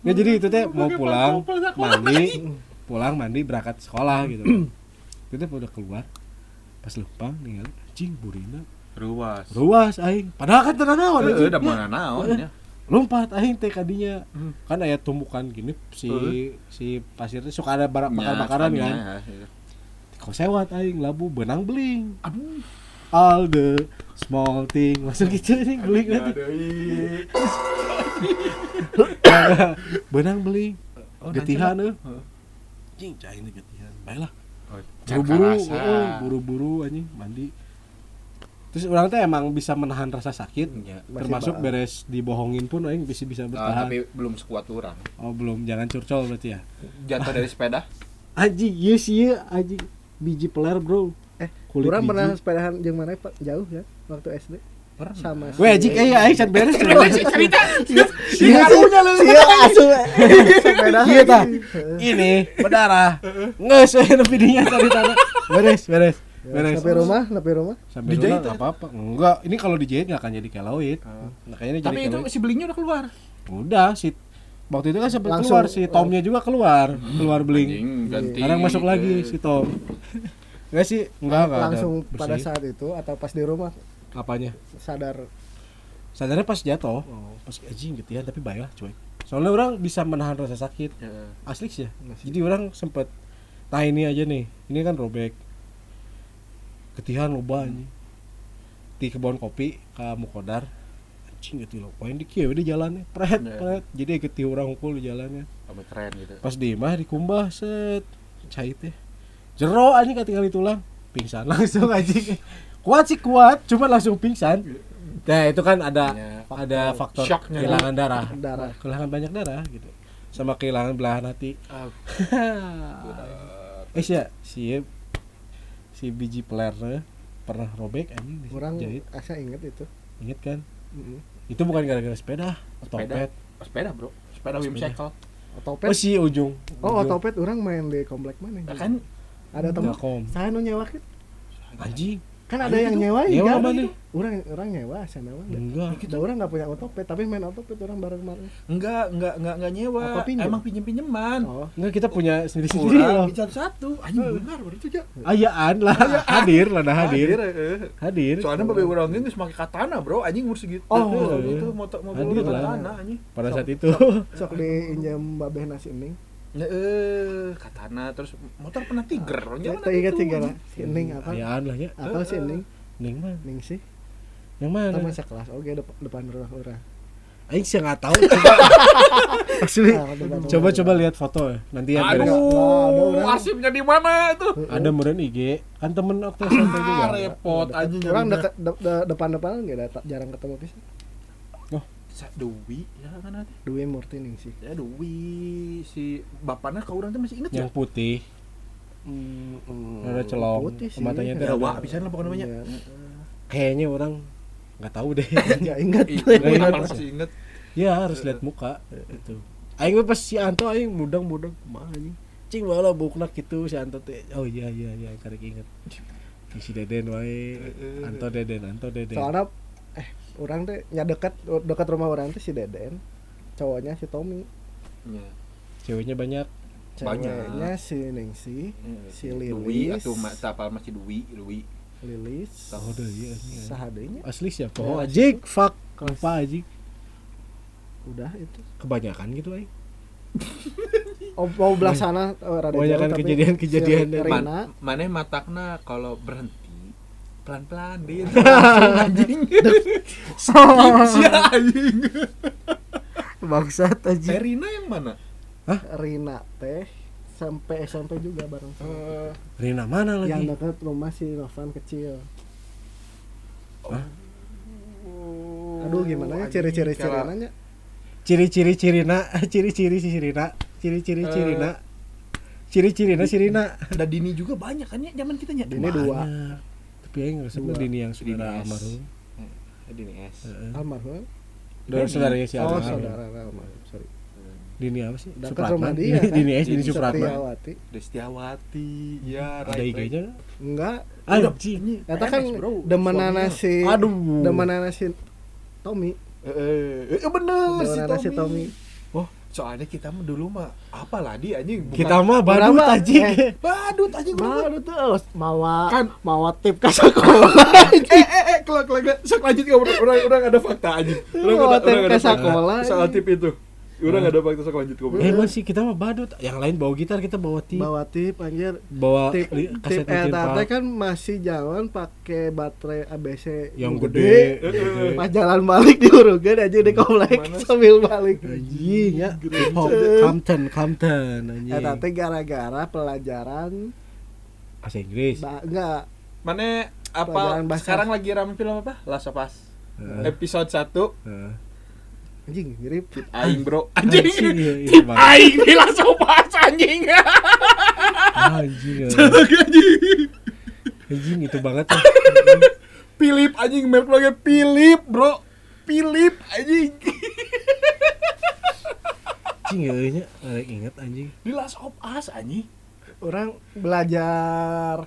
ya jadi itu teh mau pulang mandi pulang mandi berangkat sekolah gitu. Itu teh udah keluar pas lempang nih anjing burina. Ruas. Ruas aing. Padahal kan tenang naon anjing. udah mana naon ya. Lompat aing teh kadinya. Hmm. kan aya tumbukan gini si si pasir teh suka ada barang Ya, bakar-bakaran kan? sekalinya, ya. kau sewat aing labu benang beling. Aduh. All the small thing masuk gitu ini beling nanti. Aduh, ih. benang beling Oh, getihan Heeh. cing cai ini getihan. Baiklah. Buru-buru oh, buru-buru anjing mandi. Terus orang teh emang bisa menahan rasa sakit. Masih termasuk ba- beres dibohongin pun aing bisa bisa Ah, bertahan. tapi belum sekuat orang. Oh belum. Jangan curcol berarti ya? Jatuh dari sepeda? Anjing iya sih iya. Anjing biji peler bro. Eh, kulit Kurang pernah sepedahan jeung mana Pak? Jauh ya waktu SD pernah. Sama Weh anjing eh aing can beres. Cerita. Iya ngaruhnya lu. Iya asu sepeda. Iya, tah. ini berdarah. Nges we nepi dinya tadi tanah beres beres beres. Sampai rumah, sampai rumah. sampai Dijahit rumah ya? nggak apa-apa. Enggak ini kalau dijahit nggak akan jadi keloid. Makanya ini jadi tapi itu si belingnya udah keluar? Udah si waktu itu kan sempat keluar si Tomnya juga keluar. Keluar beling Anjing, ganti sekarang masuk lagi si Tom. Enggak sih? Enggak enggak Langsung pada saat itu atau pas di rumah apanya? Sadar. Sadarnya pas jatuh. Pas anjing gitu ya tapi baik lah cuy. Soalnya orang bisa menahan rasa sakit. Ya. asli sih ya. Jadi orang sempet nah ini aja nih. Ini kan robek. Ketihan loba anjing. Di kebun kopi ke Mukodar. Anjing gitu loh poin di kieu di jalannya. Pret Ya. pret. Jadi ketih orang unggul di jalannya. Sampai keren gitu. Pas di mah dikumbah set. Cait teh jero anjing ketinggalan tulang pingsan langsung anjing kuat sih kuat cuma langsung pingsan. Nah itu kan ada Ya, ada faktor Shocknya. kehilangan darah. Darah. kehilangan banyak darah gitu. Sama kehilangan belahan hati. Eh sih ya si si biji pelernya pernah robek anjing di Orang jahit. asa inget itu. inget kan? Mm-mm. itu bukan gara-gara sepeda otopet. Sepeda. Bro. Sepeda whimsical Otopet. oh si ujung. Oh, otopet orang main di komplek mana? Kan Ada teman. Saya nu nyewakin. anjing Kan ada yang nyewain Nyewa kan? mana? Orang orang nyewa sana mah. enggak Kita orang nggak punya otopet, tapi main otopet orang bareng-bareng. enggak enggak enggak enggak nyewa Apa pinjam? emang pinjem pinjeman Oh, enggak kita punya sendiri-sendiri loh kurang satu satu anjing benar baru itu aja ayaan lah hadir lah nah hadir eh. hadir soalnya babe urang geus make katana bro anjing umur segitu Oh, itu Hadir urang lah. katana anjing pada saat itu sok diinjam babeh nasi ning. Ya, eh katana terus motor pernah tiger Ya, Jangan tak ingat itu, tiga anjing. lah. Si Ning apa? ayaan lah ya Apa sih Ning? ning mah Ning sih. yang mana Teman sekelas. Oke, depan depan rumah orang. Aing sih nggak tahu Asli. Coba coba coba lihat foto ya nanti ya Aduh, arsipnya di mana itu? ada meren IG kan temen waktu SMP juga Ah, repot anjing. Orang dekat de- de- depan-depan nggak ada jarang ketemu pisan. Sa- Dewi, ya kan ada. Dwi Murti ning sih. Ya Dewi si bapaknya ke urang teh masih inget ya? yang putih Hmm, ada celong putih sih. matanya teh Jawa ada- pisan lah pokoknya namanya. Iya. kayaknya orang nggak tahu deh Nggak ingat. Ih, Nggak Dewi ingat. masih inget. ya harus lihat muka itu aing mah pas si Anto aing mudang-mudang mah anjing cing wala buknak gitu si Anto teh oh iya iya iya karek inget si Deden wae Anto Deden Anto Deden Soalnya eh orang teh nya dekat dekat rumah orang teh si Deden. Cowoknya si Tommy. Ya. ceweknya banyak Banyak. Ceweknya si Ningsi, si Dewi Lilis, atau ma- tapal masih Dewi, Dewi. Lilis. oh deh iya iya. Sahadenya asli siapa Ya, oh ajik fuck lupa ajik udah itu. kebanyakan gitu aing Oh, mau belah sana oh, rada Kebanyakan kejadian-kejadian si mana matakna kalau berhenti pelan-pelan langsung anjing. Sia anjing. Bangsat aja. Serina yang mana? Rina teh sampai SMP juga bareng. Eh, Rina mana lagi? Yang dekat rumah si Novan kecil. Aduh gimana ya anjing, ciri-ciri cirinanya? ciri-ciri Cirina ciri-ciri si Cirina ciri-ciri Eh. Cirina. Ciri-cirina Cirina. Ada Dini juga banyak kan ya zaman kita nya Dini dua. Tapi aing ngerasa Dua. Dini yang Dini saudara S. almarhum Eh, Dini S Heeh. Almarhum. Saudara saudaranya si Oh, almarhum saudara almarhum. Sorry. Dini apa sih Dekat Supratman rumah dia, kan? Dini S Dini Dini Supratman Setiawati. Destiawati ya ada right, right. IG-nya Enggak. anjing Eta kan PNS, bro. demenana si Aduh. demenana si Tommy. Eh, eh, eh, bener si Demenana si Tommy. Soalnya kita mah dulu mah apalah di anjing bukan- kita mah badut Berapa? anjing Eh. badut anjing. Baru tuh mawa Kan- mawa tip ke sekolah. eh eh eh kelak kelak sok lanjut ya orang orang ada fakta anjing orang Mau ada tip orang ke ada fakta sekolah. soal tip itu orang ada fakta sok lanjut ngobrol eh masih kita mah badut yang lain bawa gitar kita bawa tip Bawa tip anjir. bawa Tip li- tip kaset Park kan masih jalan pakai baterai ABC yang gede gede. Pas jalan balik diurugan aja di komplek sambil balik. anjing ya hop Compton Compton anjing Eta teh gara-gara pelajaran bahasa Inggris Ba enggak Mana apa sekarang lagi rame film apa? Last of Us. Heeh. Episode 1 Heeh. Anjing mirip. Aing bro. Anjing Anjing, iya, iya, Tip Bang. Aing Last of Us anjing. Anjing ya. Anjing. Anjing itu banget ya. Philip anjing merek lagi Philip bro. Philip anjing. Anjing ya inget anjing. Di Last of Us anjing. Orang belajar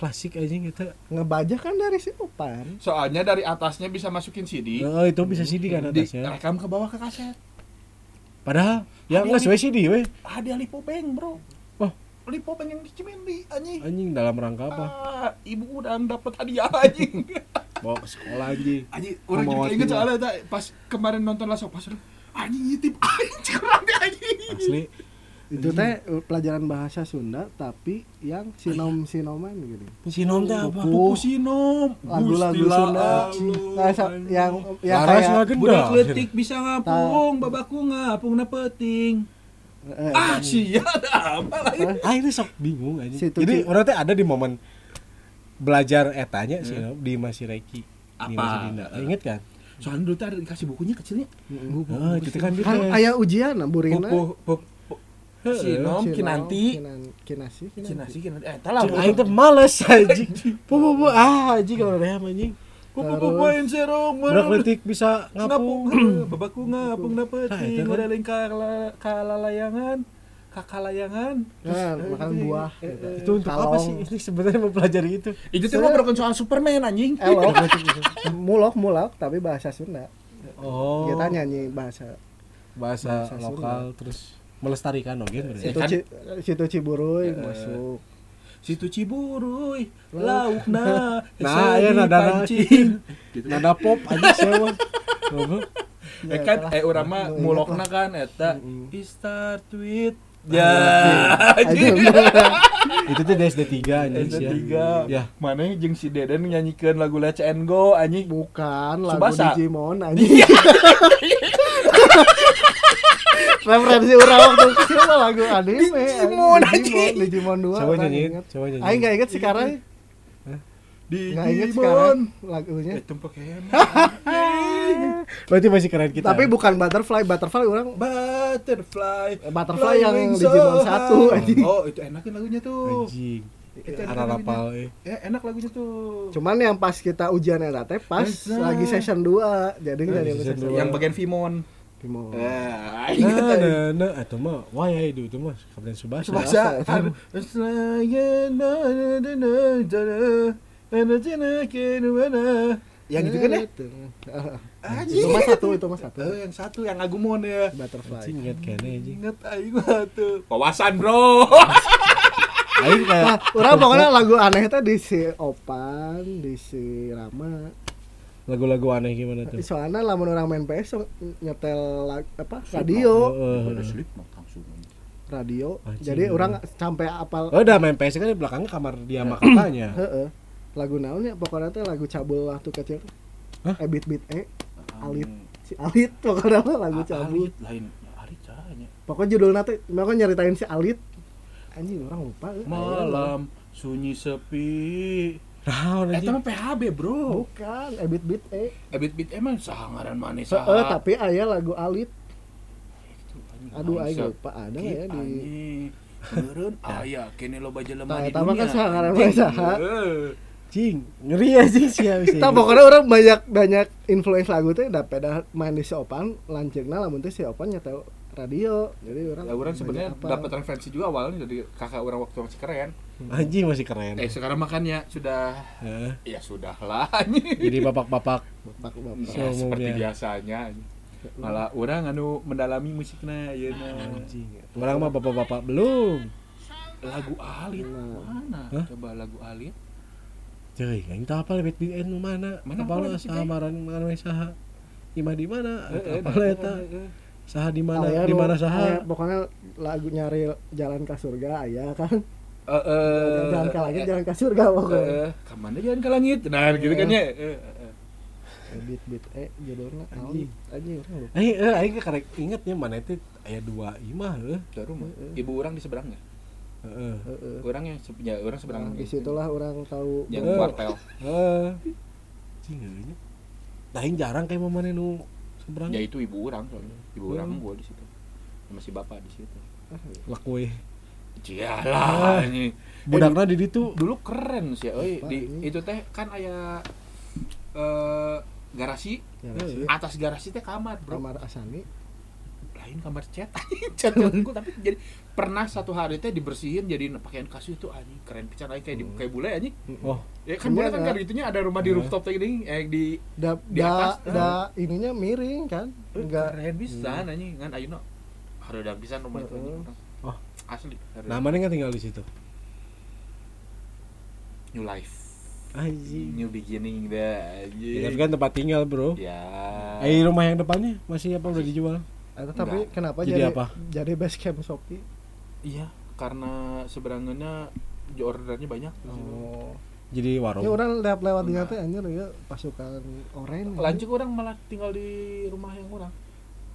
klasik anjing itu ngebaca kan dari si Opan. Soalnya dari atasnya bisa masukin CD oh itu bisa CD kan di atasnya. rekam ke bawah ke kaset. Padahal ya Ada nggak sesuai CD weh. Ah dia Lipo Bank bro. Oh. Lipo Bank yang di Cimindi anjing. Anjing dalam rangka apa? Ah, ibu udah dapat hadiah anjing. Bawa ke sekolah anjing. Anjing orang juga inget soalnya tak, pas kemarin nonton of Us anjing ngitip anjing kurang anjing. Asli itu teh pelajaran bahasa Sunda tapi yang sinom sinoman gitu. Sinom teh apa? Pupu Sinom. Lagu-lagu Gusti Sunda. Nah, yang yang kayak Budak letik bisa ngapung, babaku ngapung na peting. eh, Ah, sia ada apa lagi? ah ini sok bingung anjing Situ jadi orang teh ada di momen belajar etanya sih di masih Reiki di Apa? inget kan? Soalnya dulu ada dikasih bukunya kecilnya. oh itu kan ayah ujian burina Pupu, pupu, Sinom, Sinom, Kinanti, Kinan- kinasi kinanti. Kinasi, Kinanti. Eh, talah. Cing aing teh males anjing. Bu bu bu ah anjing kalau ream anjing. Pupu pupuin serong. Budak letik bisa ngapung. Babaku ngapung Nah, kan. Udah kala- kalalayangan. Kakalayangan. kan makan buah gitu. Itu untuk apa sih? Ini sebenarnya mempelajari itu. Itu tuh ngobrol soal Superman anjing. elok mulok mulok tapi bahasa Sunda Oh. kita nyanyi bahasa bahasa, bahasa lokal terus melestarikan oke berarti. situ kan? Situ Ciburuy masuk. Situ Ciburuy, laukna, Nah, ya nada pancing. nada pop aja sewa. Eh kan, Ya, eh urang mah Nu inget mulokna kan eta Mm-mm. "We start with ya. Aja Itu tuh SD 3 anjing sih. SD3 Ya. mana jeung si Deden nyanyikan lagu Let's and Go anjing? Bukan lagu Subasa. Digimon anjing referensi orang waktu kecil mah lagu anime Digimon, anjing. Digimon 2 Coba nyanyiin, coba nyanyiin. Aing gak inget sekarang di Gak inget sekarang lagunya. Itu Pokemon Berarti masih keren kita. tapi bukan butterfly. Butterfly orang butterfly. Butterfly yang Digimon satu, oh itu enakin lagunya tuh. Anjing. Lagunya. rapal eh. ya enak lagunya tuh. Cuman yang pas kita ujian eta teh pas Bisa. lagi session 2 jadi Eh, jadi season session dua. yang bagian Vimon yang itu itu Yang kan ya? Itu ah, mas satu, itu mas satu. Oh, yang satu yang Agumon ya. Butterfly. Anjing inget kene anjing. Inget aing satu. Wawasan, Bro. Aing nah, kayak nah, orang pokoknya lagu aneh tadi si Opan, di si Rama, lagu-lagu aneh gimana tuh? Soalnya lamun orang main PS so, nyetel lag, apa radio, mah radio. Jadi orang sampai apal Oh, udah main PS kan di belakangnya kamar dia sama kakaknya. heeh. Lagu naonnya pokoknya teh lagu cabul waktu kecil. Hah? Eh beat beat eh Alit. si Alit pokoknya mah lagu cabul. Alit lain Alit caranya Pokoknya judulnya teh pokoknya nyeritain si Alit. Anjing orang lupa. malam sunyi sepi Nah, Eta mah PHB bro. Bukan, ebit bit e. Ebit bit emang sah ngaran mana sah. Eh, eh tapi ayah lagu alit. Aduh, ayah lupa ada ya di. Meureun nah. aya kene loba jelema nah, di kan dunia. Tama kan sah ngaran mana. Cing, ngeri ya cing sia bisa. Tah pokoknya orang banyak banyak influence lagu tuh da peda main di Siopan, lah, lamun si Siopan nyata radio. Jadi orang Ya orang sebenarnya dapat referensi juga awalnya dari kakak orang waktu masih keren. anjing masih keren. Eh sekarang makannya sudah Heeh. ya sudah lah anjing. Jadi bapak-bapak bapak-bapak. Ya, seperti biasanya. Malah orang anu mendalami musiknya ya anjing. Orang mah bapak-bapak belum. lagu Alit mana? Hah? Coba lagu Alit. Cuy, teu apal bet BN nu mana? Mana Apal apal saha maran mana saha? Ima di mana? Apal eh, eta? Saha di mana? Di mana saha? Pokoknya lagu nyari jalan ke surga aya kan. Eh, eh, jalan ke langit, eh, jalan ke surga pokoknya. eh, Ke mana jalan ke langit? Nah, gitu kan ya. Eh, eh, eh. Eh, beat beat eh judulnya Anjing. Anjing orang lupa. Aing eh aing karek ingetnya mana itu aya dua imah heuh. Dari rumah. Ibu orang di seberangnya. Heeh. Heeh. orang yang se- ya orang sebenarnya Nah, di situlah orang tahu yang Eh. kuartel Heeh. Cing eueunya. Daing jarang kayak mamane nu seberang. ya itu ibu orang soalnya ibu orang gua di situ sama si bapak di situ Lakue. Cialah ini Budakna di ditu. dulu keren sih euy Pak, di ini. itu teh kan aya eh garasi ya, Eh. sih. atas garasi teh kamar bro kamar Asani lain kamar cat cat unggul tapi jadi pernah satu hari teh dibersihin jadi pakaian kasur itu anjing keren pisan aing kayak di Hmm. kayak bule anjing Oh, ya kan Iya, bule kan kan? kan gitunya ada rumah di Iya. rooftop teh gini eh di da Di da, atas, da ininya miring kan enggak keren bisa anjing kan ayeuna hareudeung pisan rumah itu anjing. Asli hareudeung. namanya nggak tinggal di situ. new life Anjing. new beginning dah Ya, tapi kan tempat tinggal, Bro. ya Eh, rumah yang depannya masih apa udah dijual? Eta tapi Enggak. kenapa Jadi jadi apa? jadi base camp Shopee iya karena seberangannya ordernya banyak oh Jadi warung. ya orang lewat lewat di teh anjir ya pasukan oren lanjut orang malah tinggal di rumah yang orang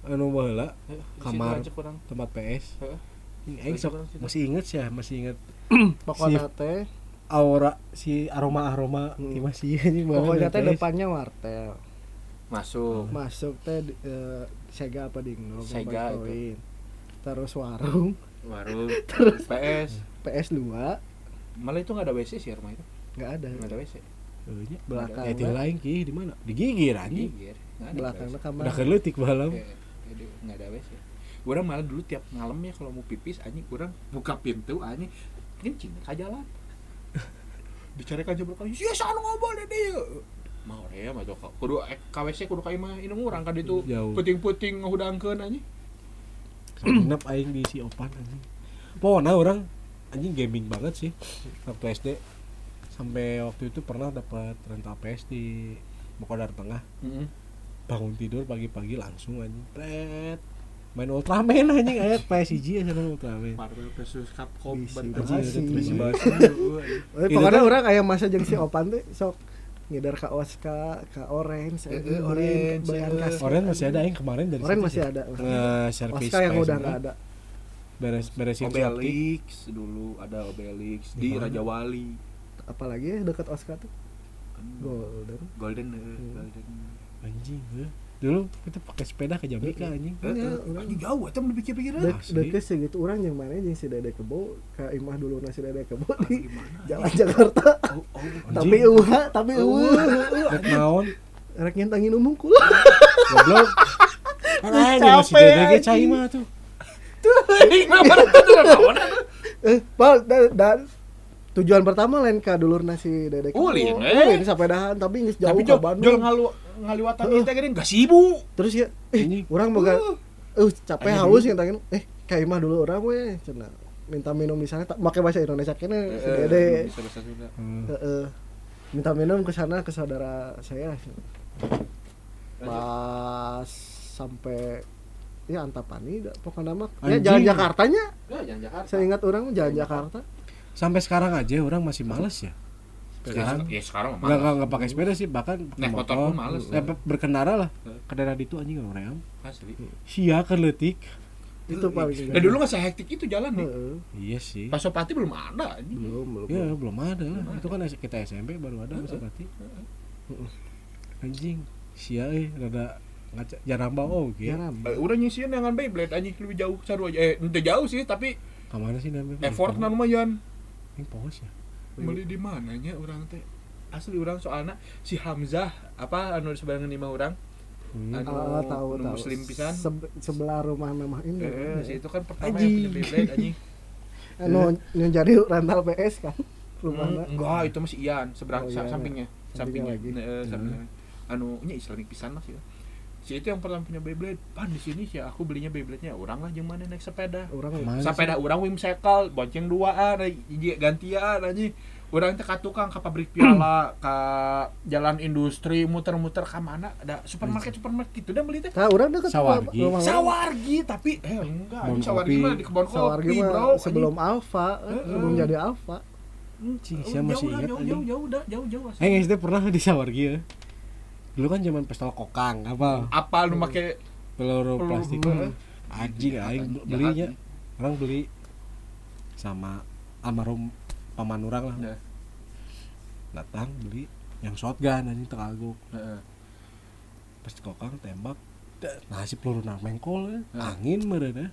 Anu baheula situ Kamar. orang tempat PS. Heeh. Aing sok orang situ. masih inget sih, ya, masih inget pokoknya teh aura si aroma-aroma Hmm. hmm. masih banget pokoknya ya, teh depannya wartel masuk masuk teh di- eh, Sega apa dingdong Sega yang itu. terus warung baru terus PS PS 2 malah itu nggak ada WC sih rumah itu nggak ada nggak ada WC Euy, nya. belakang Ya tinggal lain ki di mana? Di gigir anjing. Gigir. Belakangnya WC. kamar Udah keleutik baheula. Kayak- kayak nggak ada WC orang malah dulu tiap malam ya kalau mau pipis anjing orang buka pintu anjing kencing ka jalan dicari kan jebol kali ya sana ngobrol deh dia mau ya mah tuh kudu eh, KWC kudu ka imah ini orang kan itu puting-puting ngehudangkeun anjing Nginep aing di si Opan anjing. Pokoknya orang anjing gaming banget sih waktu SD. Sampai waktu itu pernah dapat rental PS di Mokodar Tengah. Heeh. Bangun tidur pagi-pagi langsung anjing. Pret. Main Ultraman anjing ayat PS hiji ya sana Ultraman. Marvel versus Capcom Bisi Eh, pokoknya orang kayak masa jeung si Opan teh sok ngidar ka Oska, ka Orange, Eh, eh, eh, Orange, bayan kaset. Oren masih ada yang kemarin dari Orange masih sih. ada. Nge-service Oska yang udah nggak ada. beres beresin. Obelix dulu ada Obelix Di? Raja Wali Apalagi ya dekat Oska tuh. Golden. Golden Hmm. Golden anjing. Dulu kita pakai sepeda ke anjing Eh, Iya, eh, orang. anjing jauh dipikir-pikir Dek, Asli. deket segitu orang yang mana yang si Dede Kebo ke imah dulu nasi Dede Kebo Ah, di? Jalan Jakarta. Oh, oh, tapi eueuh, tapi eueuh. Dek naon Rek nyentangin umungkul. goblok kan Capek, masih dede ge cai anjing. mah tuh Anjing, naon? eh, Pal, dan, dan tujuan pertama lain ka dulur nasi Dede Kebo. Ulin, eh. Ulin sapedahan tapi geus jauh ke Bandung. jol ngaliwatan itu gini enggak sibuk. Terus ya, eh, Anjing. orang boga eh capek Anjing haus dulu. nyentangin eh ka imah dulu orang we cenah minta minum di sana tak pakai bahasa Indonesia kene Eh, Dede. Sunda. Hmm. Heeh. minta minum ke sana ke saudara saya pas sampai ya Antapani pokoknya mah ya jalan Jakartanya Ya, jangan Jakarta. saya ingat orang jalan Jakarta sampai sekarang aja orang masih males ya sekarang ya sekarang mah nggak nggak nggak pakai sepeda sih bahkan pakai Naik motor pun males. Eh, berkendara lah Heeh. ke daerah itu anjing orang Asli. sia keletik itu paling Dan dulu nggak sehektik itu jalan nih. Heeh. iya sih Pasopati belum ada anjing. belum belum ya belum ada lah itu kan kita SMP baru ada Pasopati anjing sia eh rada ngaca jaramba oh ya gitu. Eh, Udah nyisian dengan Beyblade anjing lebih jauh saru aja. Eh, ente jauh sih tapi ke mana sih namanya effort lumayan. ini pos ya Beli di mananya orang teh? Asli orang soalnya si Hamzah apa anu sebenarnya lima orang Hmm. Anu, Ah, tahu tahu muslim pisan. Sebe- sebelah rumah memang ini Eh, si itu kan pertama Anjing. yang punya Beyblade anjing. anu yang jadi rental PS kan rumahnya Hmm, enggak, itu masih Ian, seberang Oh, sa- Ian, sampingnya, Sampingnya sampingnya. lagi. Eh, sampingnya. Anu, nya Islamic pisan lah sih. Si itu yang pertama punya Beyblade. Pan di sini sih aku belinya Beyblade-nya orang lah jeung mana naik sepeda. orang Ke mana Sepeda orang whimsical, bonceng duaan, hiji gantian. Urang teh ka tukang ka pabrik piala, ka jalan industri muter-muter ka mana ada supermarket supermarket gitu dah beli teh. nah orang dekat Sawargi. rumah orang. Sawargi tapi eh enggak, ini Sawargi mah di kebon Sawargi kopi, mah bro. sebelum Alfa eh, sebelum jadi Alfa Cing, saya masih Jauh ingat jauh, anjing. jauh, jauh, dah, jauh, jauh. asli. Eh SD pernah di Sawargi ya. Dulu kan zaman pistol kokang, apa? Apa lu make Peluru plastik. heeh. Anjing aing belinya. Orang beli sama almarhum paman orang lah Nah, datang beli yang shotgun anjing tekaguk heeh. pas kokang tembak nah si peluru nang mengkol. Hah. angin meureun ya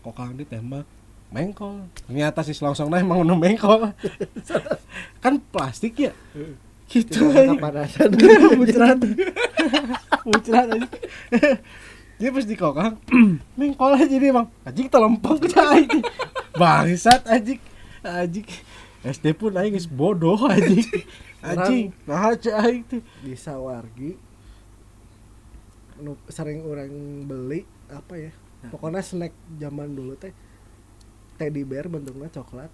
kokang ditembak mengkol ternyata si selongsong nah emang mengkol kan plastik ya gitu. Aja. Kepanasan. Muncrat muncrat aja. Dia pas di kokang mengkol aja dia bang. Anjing telempeng ke cai bangsat anjing. Anjing. SD pun aing geus bodoh anjing. Anjing. Nah cai itu di Sawargi nu sering orang beli apa ya pokoknya snack zaman dulu teh teddy bear bentuknya coklat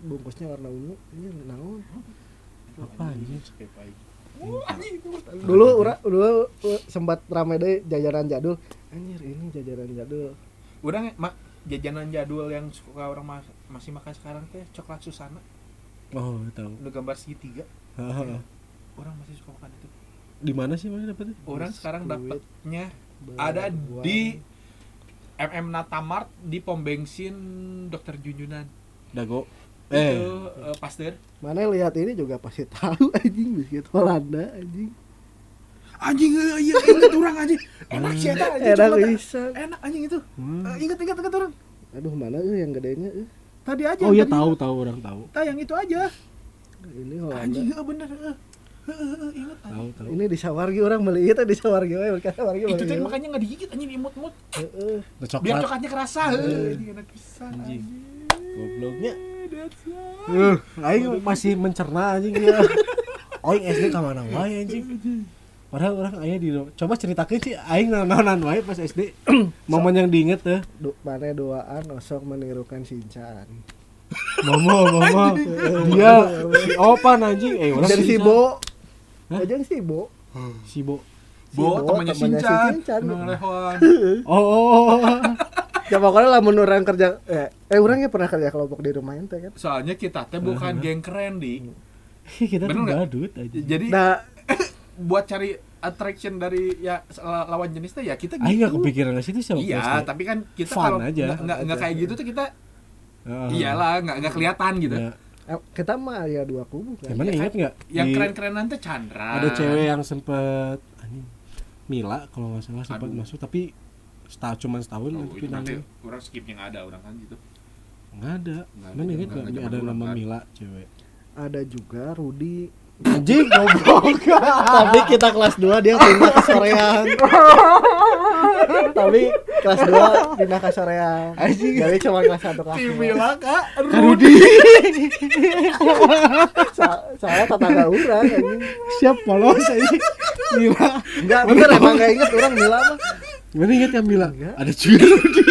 bungkusnya warna ungu ini naon apa anjing? Dulu ura, dulu uh, sempat rame deh jajanan jadul. Anjir ini jajanan jadul. Urang mak jajanan jadul yang suka orang mas- masih makan sekarang teh coklat Susana. Oh tahu. Udah gambar segitiga. Orang masih suka makan itu. Di mana sih mana dapetnya? Orang sekarang dapatnya ada di MM Natamart di pom bensin Dokter Junjunan. Dago itu eh eh, Pasteur. Mana lihat ini juga pasti tahu anjing biskuit Holanda anjing. Anjing eh, iya inget orang anjing. Enak sih eta anjing enak bisa. enak anjing itu. Hmm. Eh, inget inget inget orang. Aduh mana eh yang gedenya eh. Tadi aja oh ya tadi. tahu tahu orang tahu. Tayang itu aja. Ini Holanda. Anjing eh, bener inget anjing. tahu tahu. Ini di Sawargi orang beli itu di Sawargi we mereka Sawargi itu. teh makanya nggak digigit anjing imut-imut Heeh. Biar coklat coklatnya kerasa. Eh. Anjing, enak pisan Anjing. anjing. Gobloknya That's right. uh masih mencerna anjing Oing SD ka mana wae anjing? Padahal orang aya di coba ceritakeun sih aing naonan wae pas SD. Momen yang diinget teh. Du, mana doaan osok menirukan Shinchan mama mama dia si Opan anjing. Eh orang dari si si Bo? Ojeng si Bo si Bo. Si Bo, Bo, temannya si Shinchan. Nung Lehon. oh, oh, oh. ya pokoknya lamun orang kerja eh, eh orangnya pernah kerja kelompok di rumah ente kan Soalnya kita teh bukan geng keren di. kita tuh badut aja Jadi nah buat cari attraction dari ya la- lawan jenis teh ya kita gitu. gak kepikiran ke situ sih waktu Iya, SD. tapi kan kita kalau aja. nggak- nggak kayak gitu tuh kita Heeh. iyalah nggak nggak kelihatan gitu. Ya. kita mah ya dua kubu kan Gimana inget nggak? Yang keren-keren nanti Chandra. ada cewek yang sempet Mila kalau nggak salah sempat masuk tapi setahun cuma setahun Oh, nanti itu nanti pindah orang skip yang ada orang kan gitu. nggak ada. Nggak ada, mana inget nggak- nggak nggak ada nama kan. Mila cewek. Ada juga Rudi. Anjing goblok. Tapi kita kelas 2 dia pindah ke sorean tapi kelas 2 pindah ke sorean Anjing. jadi cuma kelas 1 kelas 2 kak. Karudi so- soalnya tetangga orang anjing. Siap polos anjing. Mila. Enggak bener emang gak inget orang Mila mah mana inget yang Mila Enggak. ada juga Rudi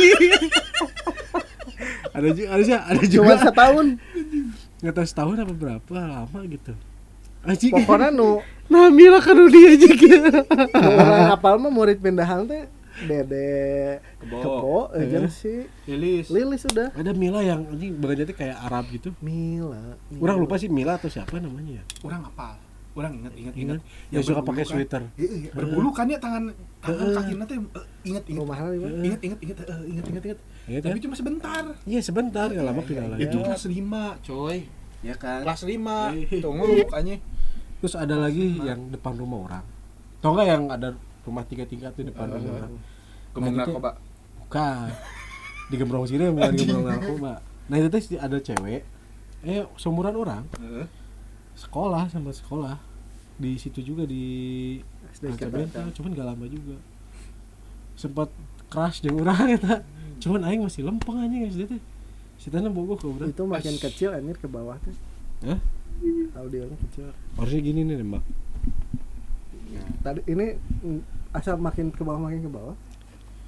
ada juga ada juga ada cuma juga setahun nggak tahu setahun apa berapa lama gitu anjing pokoknya nu nah Mila Karudi aja gitu orang apal mah murid pindahan teh Dede Kebo. Kebo aja Eh. si Lilis. Lilis sudah ada Mila yang anjing badannya tuh kayak Arab gitu Mila, Mila. Orang lupa sih Mila atau siapa namanya ya. Orang apal. Orang inget inget Ingat inget. yang suka pakai kan. sweater. Iya, iya, berbulu kan ya tangan tangan kakinya teh eh, inget inget. di mana? Inget inget inget eh, inget inget inget. Ingat kan? Tapi cuma sebentar. Iya sebentar nggak lama pindah lagi. Itu kelas 5, coy. Ya kan. Kelas 5. Eh. Tunggu mukanya. Terus ada lagi yang depan rumah orang. Tau nggak yang ada rumah tiga tingkat tuh depan rumah orang? Gemung Nah, gitu. narkoba. Bukan. Di Gembrong sini bukan di Gembrong narkoba. Nah itu tuh ada cewek. Eh seumuran orang Heeh. Sekolah sama sekolah di situ juga di. Benteng, cuman gak lama juga sempat crash jeung urang eta cuman aing masih lempeng anjing SD teh Sitana bogoh ke urang Itu makin kecil anjir ke bawah tuh. Hah? Audionya kecil. harusnya gini nih mbak Tadi ini asal makin ke bawah makin ke bawah.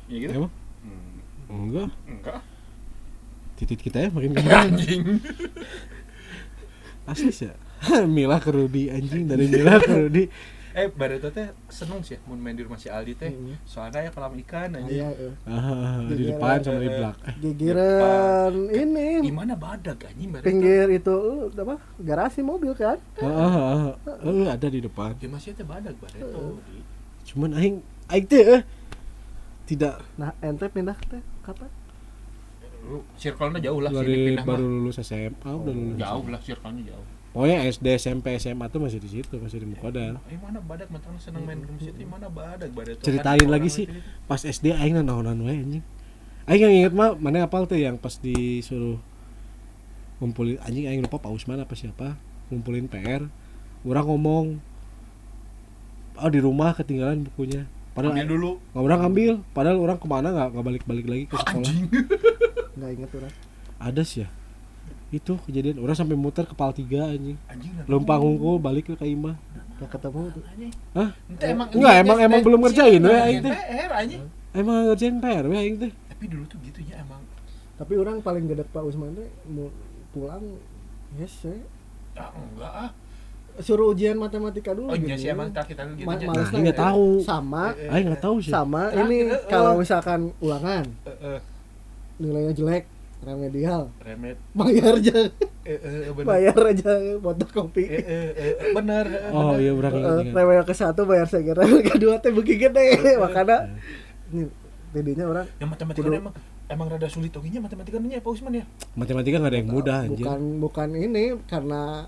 Ya gitu. emang Hmm, enggak Enggak. titit kita ya makin kembang Anjing. asli sih ya Mila ke Rudi anjing dari Mila ke Rudi Eh, Barito teh seneng sih mun main di rumah si Aldi teh. Hmm. Soalnya ya kolam ikan. Iya, eh. ah, di Iya, depan sama di eh, belakang eh, Gigiran ini Gimana badag anjing Barito? pinggir itu uh, apa? Garasi mobil kan? ah, ah, ah, ah, ada di depan Ya masih teh badag Barito. cuman aing aing teh eh, tidak Nah, ente pindah teh kata Lu circle-nya jauh lah sih dari dipindah baru mah. lulus SMA udah lulus jauh lah circle-nya jauh. Pokoknya SD SMP SMA tuh masih di situ masih di Mukodal Eh mana badak? Mentang seneng main game situ mana badak? Badak tuh. ceritain Kan lagi sih pas SD aing naonan we anjing. Aing yang inget mah mana apal tuh yang pas disuruh ngumpulin anjing aing lupa Pak Usman apa siapa ngumpulin PR orang ngomong oh di rumah ketinggalan bukunya. Padahal Ambil dulu. nggak orang ngambil padahal orang ke mana nggak nggak balik balik lagi ke sekolah. Anjing. nggak inget orang ada sih ya itu kejadian orang sampai muter kepal tiga anjing nah. lempang hungkul balik ke Kaimah nggak ketemu tuh. Hah? Emang Enggak, emang- emang belum ngerjain. PR anjing. emang ngerjain PR aing teh Tapi dulu tuh gitu ya emang. tapi orang paling gede Pak Usman teh mau pulang yes ya. Ah enggak ah. suruh ujian matematika dulu Oh iya gitu. sih emang tak kita gitu Ma- Nah, ini nggak tahu. sama Eh, aing nggak tahu sih sama Terakhir, ini eh, kalau eh. misalkan ulangan Eh, eh, nilainya jelek remedial remet. bayar aja Eh, eh, bener. bayar aja fotokopi Eh, eh, eh, bener. eh, oh bener. iya Eh, ingat remedial ke satu bayar segera kedua teh beki gede makanya ini tidinya orang Yang matematika Kudu- emang emang rada sulit oginya matematikanya Pak Usman ya. matematika nggak ada yang mudah anjing bukan bukan ini karena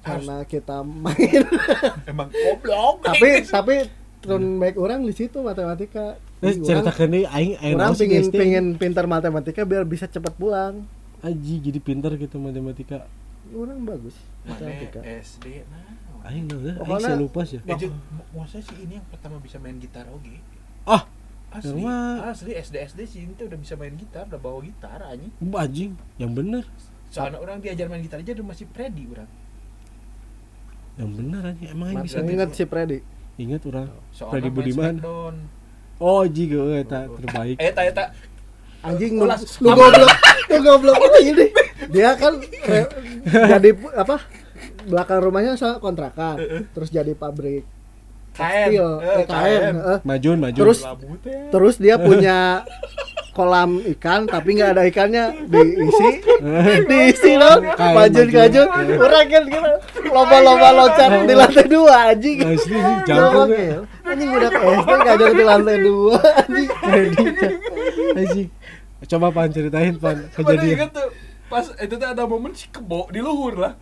karena kita main Emang goblok. tapi tapi turun baik orang di situ matematika Eh, cerita orang, kan nih aing aing orang SD? pingin pintar matematika biar bisa cepat pulang aji jadi pinter gitu matematika orang bagus matematika SD nah. aing naon aing Pokoknya- saya lupa sih Eh, mau saya sih ini yang pertama bisa main gitar oge. ah Asli, Yang mah- asli SD SD sih itu udah bisa main gitar, udah bawa gitar anjing. anjing yang bener Soalnya orang diajar main gitar aja udah masih Freddy orang. yang bener anjing emang aing Mat- bisa ingat si Freddy ingat orang main Budiman. Oh jiga euy eta terbaik. Eh, tak tak. anjing lu, lu goblok lu goblok ini. Dia kan eh, jadi apa belakang rumahnya kontrakan terus jadi pabrik Kain. tekstil. Eh, eh, kain eh. majun majun. Terus- terus dia punya kolam ikan tapi nggak ada ikannya. Diisi. Diisi dong majun majun. majun orang kan gitu lomba-lomba loncat di lantai dua anjing. Jauh jago ya anjing udah SD ngajar di lantai dua anjing. Anjing. Coba pan ceritain pan kejadian. Pas itu tuh ada momen si kebo di luhur lah.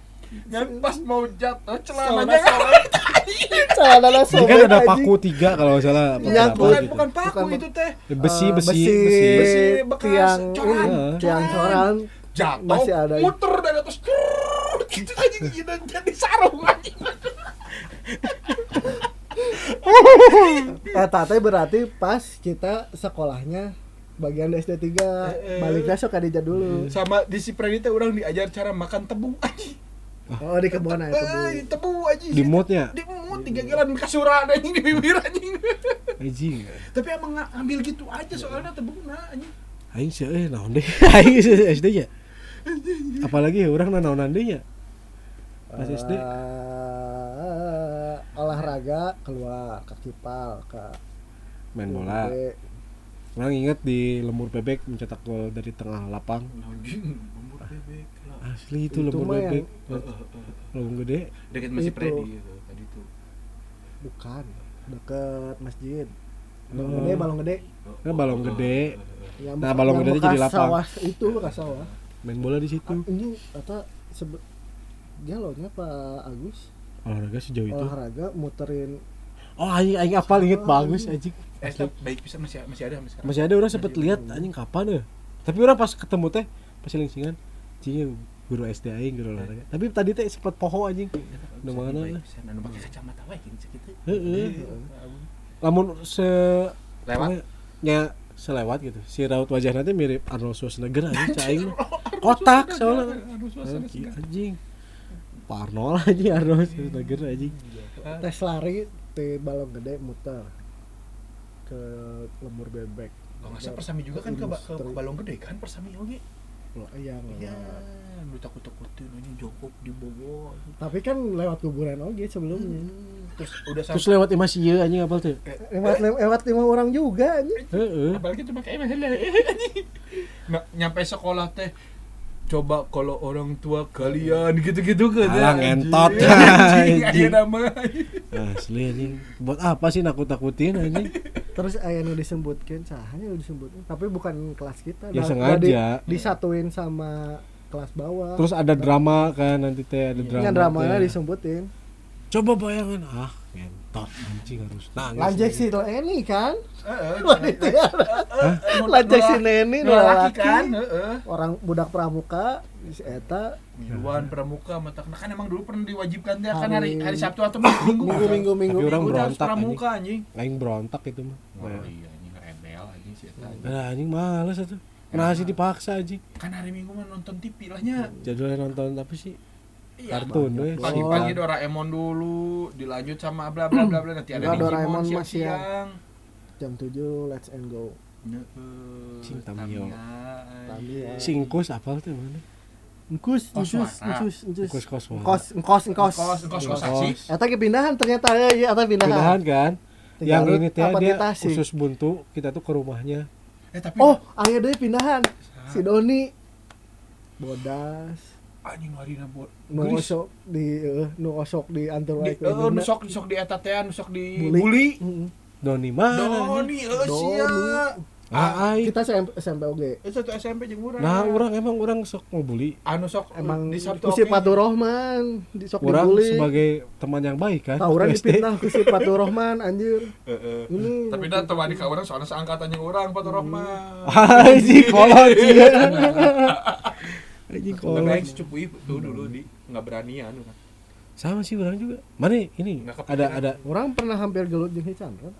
Kan pas mau jatuh celananya celana Ini sobek kan ada paku tiga kalau salah Nyangkut. bukan gitu. bukan paku Bukan- itu teh. besi Eh, besi besi, besi Besi bekas tiang coran. ini, tiang coran Jatuh, Masih ada. muter dari atas gitu anjing gitu jadi sarung anjing. eh tate berarti pas kita sekolahnya bagian SD 3 Eh, eh. baliknya sok kadija dulu Sama di si teh orang diajar cara makan tebu anjing. oh di kebun aja Eh, kebun. tebu anjing. di moodnya Di mut tiga gilan kasuran anjing di bibir anjing. anjing Tapi emang nga- ngambil gitu aja soalnya tebu nah anjing. aing sih eh naon deh. Aing sih SD nya. Apalagi orang na naonan nya. Pas SD. Eh, olahraga keluar ke kipal ke main bola. Orang inget di lembur bebek mencetak gol dari tengah lapang? Anjing. Asli itu, Itu lembur mah yang- bebek lembur gede. Dekat masih Itu. Freddy gitu tadi tuh. bukan deket masjid. Balong Oh. gede balong gede. Kan balong gede. Yang Nah, balong yang gede itu jadi lapang. sawah itu bekas sawah main bola di situ. Ah, ini kata sebe jalurnya Pak Agus? Olahraga sejauh itu. Olahraga muterin. Oh aing aing apal inget bagus anjing. Eh, baik bisa masih masih ada masih masih ada orang sempet lihat anjing kapan ya? Tapi orang pas ketemu teh pas lingsingan cing guru SD aing guru olahraga. Tapi tadi teh sempet poho anjing. Di mana? Nah, nu pakai kacamata wae gitu. Heeh. lamun se Lewat. nya selewat gitu. Si raut wajah nanti mirip Arnold Schwarzenegger anjing aing mah. kotak soalnya. Anjing, segar. anjing. Pak Arnold Schwarzenegger anjing. Tes lari di balong gede muter ke lembur bebek. Kalau nggak salah persami juga kan ke, ke, ke balong gede kan persami oge. iya Iya, lewat. lu takut takutin anjing jongkok di Bogor. tapi kan lewat kuburan oke sebelumnya Hmm, Terus udah terus sampai lewat imasi ieu anjing apal tuh lewat lewat lima orang juga anjing heeh apalagi cuma kayak masalah nah, nyampe sekolah teh coba kalau orang tua kalian gitu-gitu kan Alah, ngentot. anjing nama Asli anjing. Buat apa sih nakut-nakutin anjing? terus aya nu disebutkeun sahanya nu disebutkeun tapi bukan kelas kita Ya, Da- sengaja. di- disatuin sama kelas bawah Terus ada drama kan nanti teh ada drama. Nya dramanya disebutin Coba bayangin ah anjing harus nangis. lanjek si Leni kan? Heeh. Lanjek si Neni laki kan heeh. Orang budak pramuka si eta. Miluan pramuka mata nah kan emang dulu pernah diwajibkan dia kan Hari- hari Sabtu atau minggu. Minggu minggu minggu. Orang berontak, pramuka anjing. Aing berontak itu mah. oh iya anjing. Rebel anjing si eta anjing. Nah, anjing males atuh. Kenapa? Sih dipaksa anjing? kan hari Minggu mah nonton TV lahnya Jadwalnya nonton tapi sih Iya, kartun we. pagi-pagi Doraemon dulu dilanjut sama bla bla bla bla nanti ada Enggak, Digimon Doraemon mah siang-siang jam 7 let's and go Cing Tamiya. Tamiya. Singkus apa tuh mana? Engkus, Kos engkus, engkus, engkus. Engkus engkos. Kos, kos, kos, saksi. Eta ge pindahan ternyata ya, iya eta pindahan. Pindahan kan? Yang ini teh dia khusus buntu, kita tuh ke rumahnya. Eh tapi Oh, aya deui pindahan. Si Doni bodas anjing warina buat nu osok di eh, nu osok di antar di wae eh nusok nusok di eta teh nusok di Bully. bully. Heeh. Doni mana? Doni eh Doni. sia. Ah. Kita SMP, SMP oge. Itu satu SMP jeung urang. Nah, orang emang orang sok mau bully. anu sok Emang di Sabtu ku si Fatur Rahman di sok Orang dibully. sebagai teman yang baik kan. Tah urang dipitnah ku si Fatur Rahman anjir. Heeh. Ini Tapi dah teman di ka urang soalnya seangkatan jeung urang Fatur Rahman. Anjing kolot sih. Anjing Karena kolot. yang secupu itu dulu di nggak berani anu kan. Sama sih orang juga. Mana ini? Nggak Ada ada orang pernah hampir gelut jeung Chandra.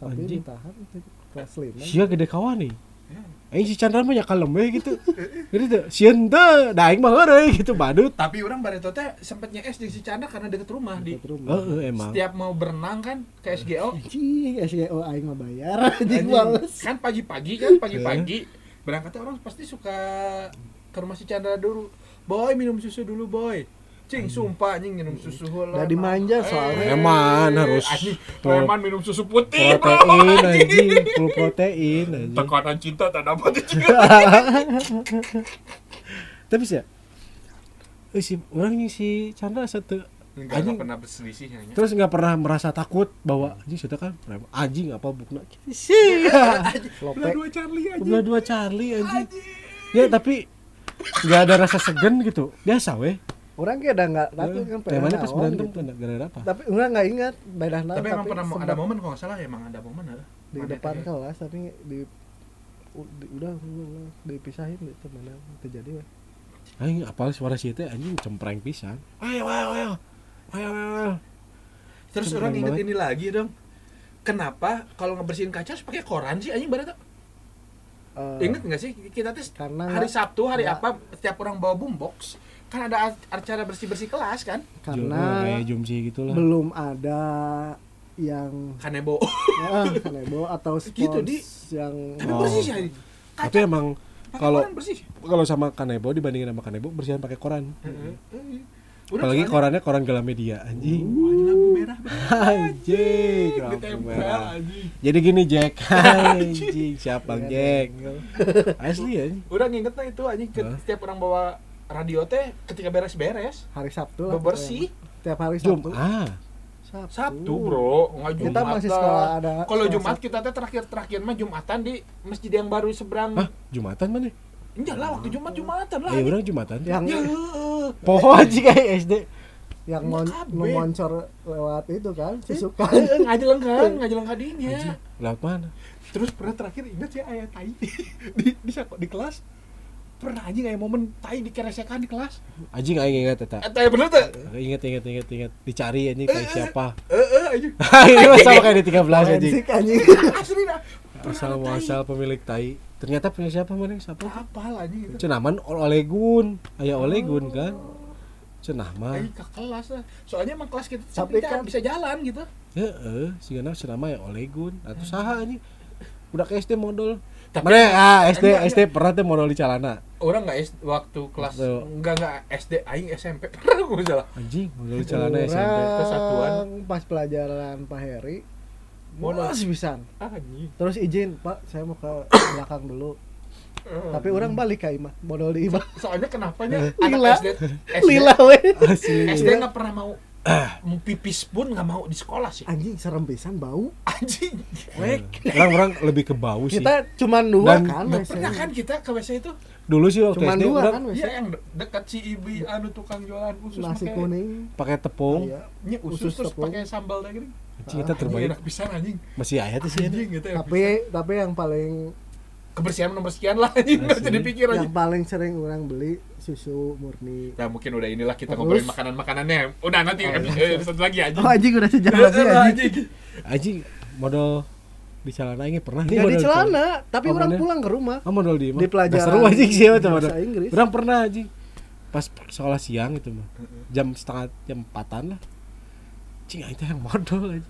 Tapi Anjing. ditahan itu kelas 5. Sia gede kawan nih. Ya. Aing si Chandra mah ya kalem we gitu. Jadi tuh sieun teu, da aing mah heureuy gitu badut. Tapi orang bareto teh sempet nge-es di si Canda karena deket rumah di Deket rumah. Heeh emang. setiap mau berenang kan ke SGO Anjing, SGO aing mah bayar anjing Anjing. males. kan pagi-pagi kan pagi-pagi berangkatnya orang pasti suka ke rumah si Chandra dulu. Boy minum susu dulu boy. Cing sumpah anjing minum susu heula Udah dimanja soalnya. Eman, harus anjing Eman minum susu putih bro. Protein anjing, full protein anjing. tekanan cinta tak dapat. Tapi sih eh, si orang yang si Chandra satu enggak Anjing. pernah berselisih hanya terus nggak pernah merasa takut bahwa anjing sudah kan? Anjing apa bukna sih Lope. dua Charlie aja Belah dua Charlie anjing. Ya tapi nggak ada rasa segan gitu. Biasa weh. Orang kayak udah enggak tapi kan mana pas naon berantem gitu. gara-gara apa. Tapi orang enggak ingat. Beda tapi emang pernah mau- ada momen kalau nggak salah emang ada momen ya di depan kelas tapi di, udah udah dipisahin gitu mana terjadi weh. anjing apal suara si teh anjing cempreng pisan. Ayo ayo ayo. Ayo ayo, ayo. terus Keren orang inget banget. ini lagi dong. Kenapa kalau ngebersihin kaca harus pakai koran sih anjing berarti Eh, inget nggak sih kita tuh Karena hari Sabtu hari nggak- apa setiap orang bawa boombox kan ada acara bersih bersih kelas kan? Karena kayak jumsi gitu lah belum ada yang kanebo. Ya, kanebo atau spons Gitu, Di. yang tapi Oh. bersih sih tapi emang kalau kalau sama kanebo dibandingin sama kanebo bersihan pakai koran Udah apalagi soalnya- korannya koran Galamedia anjing. Wah, ini lampu merah anjing lampu merah. anjing. Jadi gini Jack. Anjing. Siapa Jack? asli ya udah nginget nah itu anjing Hah? setiap orang bawa radio teh ketika beres-beres. Hari Sabtu lah bebersih. tiap hari Sabtu. Jumat Sabtu, Sabtu bro. Nggak Jumat kita masih lah. sekolah ada kalau Jumat kita teh terakhir terakhir mah Jumatan di masjid yang baru seberang. Hah? Jumatan mana? Enggak lah waktu Jumat Jumatan lah Ayo orang Jumatan. yang ya heeh. Poho aja kayak SD. yang kabeh. memoncor lewat itu kan susukan Heeh, ngajeleng kan ngajeleng kadinya Laut mana? terus pernah terakhir ingat sih ayah tai di di, sako- di kelas pernah anjing kayak momen tai dikeresekan di kelas Anjing aing ingat eta. eh tai bener tuh Ingat ingat ingat ingat dicari anjing kayak siapa. eh eh anjing Ini sama kayak di 13 anjing. Forensik anjing asli dah Asal muasal pemilik tai. Ternyata punya siapa mana siapa? apa lah anjing itu Cenaman Olegun. Aya Olegun kan. Cenah mah. Aing ke kelas lah soalnya emang kelas kita Tapi kita kan- bisa jalan gitu Heeh, sigana cenah mah ya Olegun. Atuh saha anjing? Udah ke SD modal. Tapi- Mana ah SD Enggak, SD pernah teh modal di celana. orang nggak SD waktu kelas enggak enggak SD aing SMP pernah gue salah Anjing modal di celana SMP. Kesatuan. Pas pelajaran Pak Heri Pisan anjing. Terus izin Pak saya mau ke belakang dulu. Tapi orang balik ke imah modal di imah soalnya kenapanya Lila. anak SD SD, lila we Asli. SD nggak pernah mau mau pipis pun nggak mau di sekolah sih anjing serem pisan bau anjing Wek. Orang orang lebih ke bau sih. kita cuman dua Dan- kan WC. pernah kan kita ke WC itu Dulu sih waktu cuman SD dua orang kan WC. Iya yang de- dekat si ibu anu tukang jualan usus nasi pakai- kuning pakai tepung. Iya. Nya usus, Usus terus pakai sambal daging Anjing, kita terbaik. enak pisan anjing Masih ayat sih anjing gitu ya tapi tapi yang paling kebersihan nomor sekian lah anjing dipikir aja yang paling sering orang beli susu murni ya mungkin udah inilah kita Terus? ngobrolin makanan makanannya udah nanti Oh, iya. episode satu lagi anjing oh anjing udah sejam lagi Eh, anjing Anjing modal di celana ini pernah nih Nggak di celana tapi Oh, orang mana? pulang ke rumah Oh modal di Di pelajaran seru anjing sih itu modal. bahasa Inggris. Orang pernah anjing. Pas sekolah siang itu mah. Jam setengah jam empatan lah. Cing teh yang modal aja.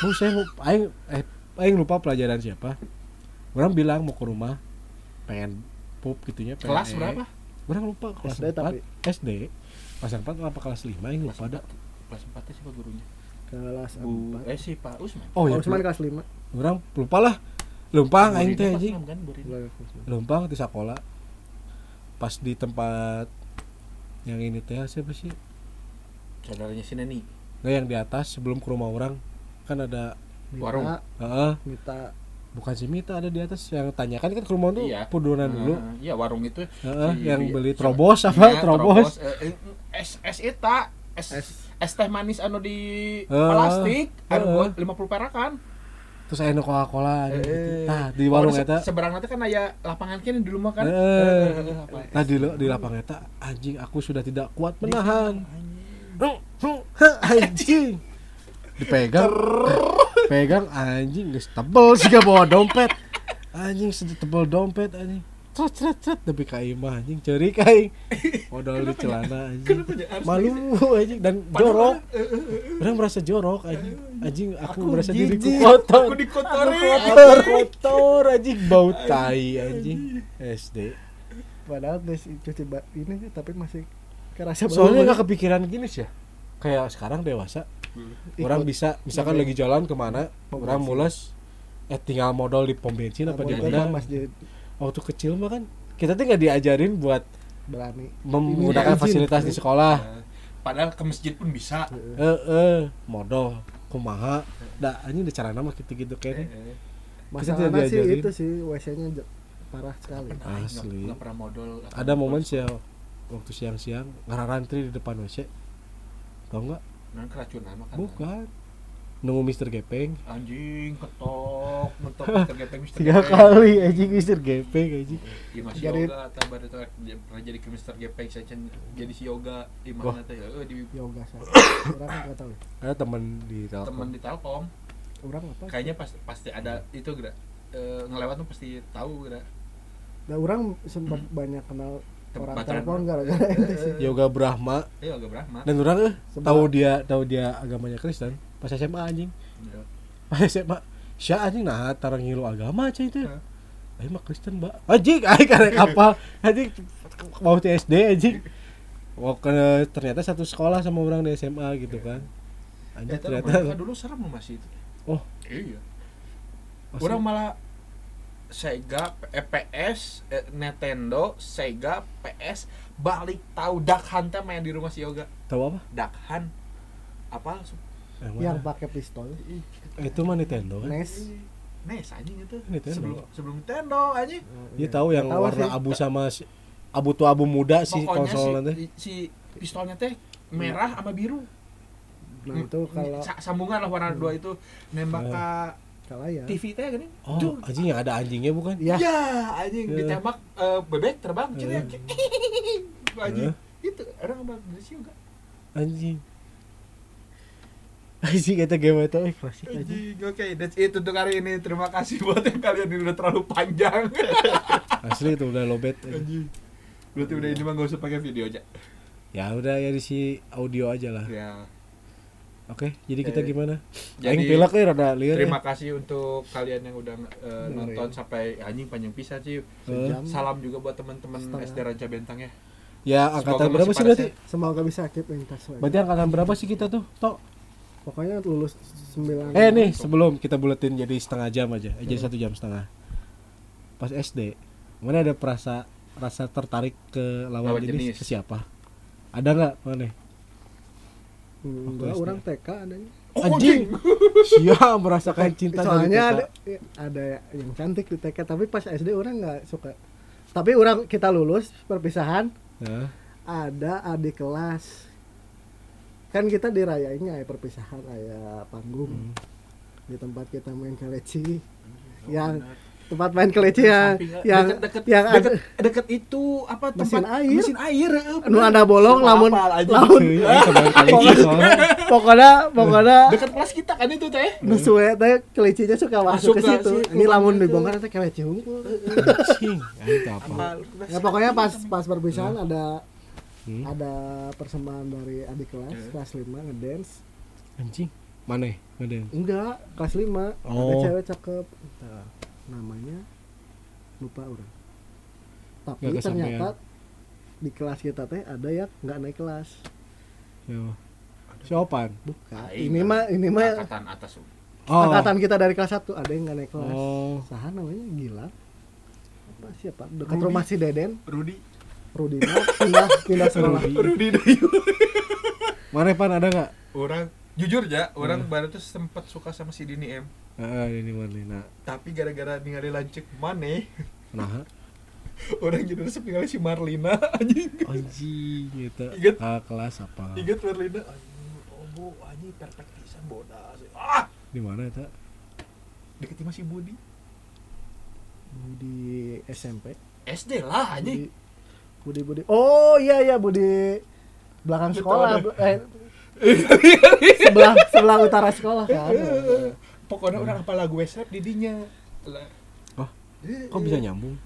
Mau saya mau aing eh aing lupa pelajaran siapa. Orang bilang mau ke rumah pengen pup gitunya pengen kelas berapa Orang lupa kelas SD 4 tapi. SD. Kelas 4 apa kelas 5 aing lupa ada. kelas empatnya siapa gurunya kelas Bu empat eh si Pak Usman Oh ya. oh cuman kelas lima Orang lupa lah. Lumpang Bu aing Rina teh anjing. kan? Lumpang di sekolah. Pas di tempat yang ini teh siapa sih? saudaranya si Neni Nggak yang di atas sebelum ke rumah orang kan ada Warung. Heeh, Mita bukan si Mita ada di atas yang tanyakan kan ke rumah tuh Iya. pudunan dulu. Eh, iya warung itu si- yang beli terobos apa? Iya, terobos. eh, eh, es es eta es Es. es teh manis anu di Eh, plastik anu eh. buat 50 perakan Terus aya nu Coca-Cola gitu. Eh, Nah, di warung oh, se- eta. seberang nanti kan aya lapangan kan di rumah kan Eh. Eh, ya? Nah, di di lapang eta anjing aku sudah tidak kuat menahan. anjing. Dipegang. eh, pegang anjing geus tebel sih gak bawa dompet. Anjing sedih tebel dompet anjing. Cet cet cet tapi ka imah anjing ceurik aing. Modal di celana anjing. Malu anjing dan jorok. Orang merasa jorok anjing. Anjing aku, Aku merasa jijik. diriku kotor. Aku dikotori. kotor kotor anjing bau tai anjing SD padahal des cuci ini tapi masih kerasa bau. soalnya nggak kepikiran gini sih ya kayak sekarang dewasa Ikut. orang bisa misalkan lagi jalan ke mana Pom orang bensin. mules eh tinggal modal di pom bensin apa di mana waktu kecil mah kan kita tuh nggak diajarin buat berani menggunakan fasilitas di sekolah Padahal ke masjid pun bisa. eh eh modal kumaha dah anjing udah cara nama gitu-gitu Eh, kayaknya eh. masalahnya tidak sih diajarin. itu sih WC-nya j- parah sekali Nah, Asli. nggak pernah modal. ada momen sih waktu siang-siang ngarantri di depan WC tau nggak Nah, keracunan makan. bukan nunggu Mister Gepeng Anjing ketok, ngetok Mr. Gepeng Mr. tiga Gepeng. kali anjing Mister Gepeng anjing Iya masih Jadi- yoga atau baru tuh pernah jadi ke Mr. Gepeng saya jadi si yoga di mana tuh ya? Eh, di yoga saya orang nggak tahu ada teman di teman telepon di Telkom. orang apa Kayaknya pas pasti ada itu gerak eh, ngelewat tuh pasti tahu gerak. nah orang sempat banyak kenal orang telepon gara-gara sih. Yoga Brahma. Eh, yoga Brahma. dan orang eh tahu dia tahu dia agamanya Kristen. Pas SMA anjing. Iya. pas SMA Syah anjing nah tarang ngilu agama aja itu. Hah? Ayo mah Kristen mbak. Anjing ayo karek apa anjing mau di SD anjing. Mau ke ternyata satu sekolah sama orang di SMA gitu kan. Anjing Eh, ternyata. ternyata dulu serem loh masih itu. oh. Iya. Orang malah Sega, EPS, eh, Nintendo, Sega, PS balik tahu Duck Hunt teh main di rumah si Yoga. tahu apa Duck Hunt apa? yang, yang pakai pistol itu mah Nintendo kan NES Nes anjing itu. Nintendo. Sebelum sebelum Nintendo anjing. dia tahu yang Tahu warna sih. abu sama si, abu tua abu muda si Pokoknya konsol si, nanti si pistolnya teh merah sama biru. nah itu kalau Sa- sambungan lah warna dua itu nembak ke kalau ya TV teh gini. oh Duh. anjing yang ada anjingnya bukan ya Ya, anjing Ya. ditembak eh, bebek terbang ceria. anjing. Eh. Itu orang apa sih enggak? anjing anjing kata game itu eh klasik aja Anjing, oke, that's it untuk hari ini. Terima kasih buat yang kalian ini udah terlalu panjang. asli itu udah lobet Anjing. Berarti udah ini mah gak usah pakai video aja. ya udah ya di si audio aja lah Ya. Oke jadi kita Eh, gimana jadi- Aing pilek eh rada liar Terima eh. kasih untuk kalian yang udah Dengerin. nonton sampai anjing panjang pisah sih. sejam Salam juga buat teman-teman. SD Raja Bentang ya. ya angkatan berapa sih berarti sehat. semoga bisa keep in touch berarti angkatan berapa sih kita tuh tok pokoknya lulus 9 eh nih sebelum kita buletin jadi setengah jam aja eh, jadi satu jam setengah pas SD mana ada perasa rasa tertarik ke lawan, Lawan jenis, jenis. ke siapa ada nggak mana enggak Waktu orang. TK adanya. Anjing. siapa merasakan cinta dari soalnya ada, ada yang cantik di TK tapi pas SD orang nggak suka. Tapi orang kita lulus perpisahan Nah, ada adik kelas. Kan kita dirayainnya ya perpisahan kayak panggung. Hmm. di tempat kita main keleci Oh, yang. Tempat main keleci ya yang deket, yang deket, ada deket itu apa Mesin tempat air. mesin air eh, nu ada bolong lamun lamun pokoknya pokoknya deket kelas kita kan itu teh. Nu suwe teh kelicinya suka masuk, Masuk ke situ. ini lamun dibongkar teh itu apa Apal. ya pokoknya pas pas perpisahan ada Hmm? ada persembahan dari adik kelas Eh. kelas 5 ngedance. Anjing. Mana ada enggak kelas 5 ada Oh. cewek cakep. Entah, namanya lupa orang tapi kesampaian. ternyata di kelas kita teh ada yang nggak naik kelas Yo. Siopan. bukan Aing ini kan mah ini mah angkatan atas Oh. angkatan kita dari kelas 1 ada yang nggak naik kelas Oh. saha namanya gila apa siapa dekat Rudi. rumah si Deden Rudi Rudi mah pindah pindah sekolah Rudi. Rudi Dayu Mana pan ada nggak? orang jujur ya orang baru tuh sempat suka sama si Dini M Ah, ini mana? Nah, tapi gara-gara ningali lancik maneh nah, orang jadi resep ningali si Marlina anjing anjing gitu. Ingat? Ah, kelas apa? inget Marlina anjing oh bu anjing perfect pisan bodas ah Di mana itu? deket sama si Budi Budi SMP SD lah anjing Budi Budi oh iya iya Budi belakang sekolah ada. be- eh, sebelah sebelah utara sekolah kan pokoknya orang apa lagu WhatsApp didinya Lah. Oh, Kok bisa nyambung?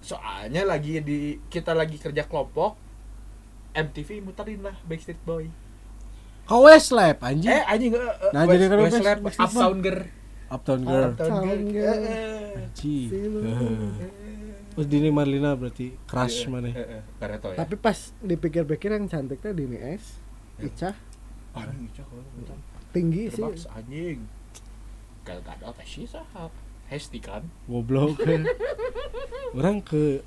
soalnya lagi di kita lagi kerja kelompok MTV muterin lah Backstreet Boy Kau Westlab anjing. eh anjing eh, eh, Nah, jadi kan West- West- Westlab Backstreet Uptown Girl Uptown Girl. Uptown Girl Uptown Girl. Eh, eh. Anjing. Si- Terus Dini Marlina berarti crush Iya, mana? eh, eh, tau ya tapi pas dipikir-pikir yang cantiknya Dini S Ica bentar. tinggi sih Terbaks anjing Gal Gadot teh sih sah Hesti kan Goblok. Orang ke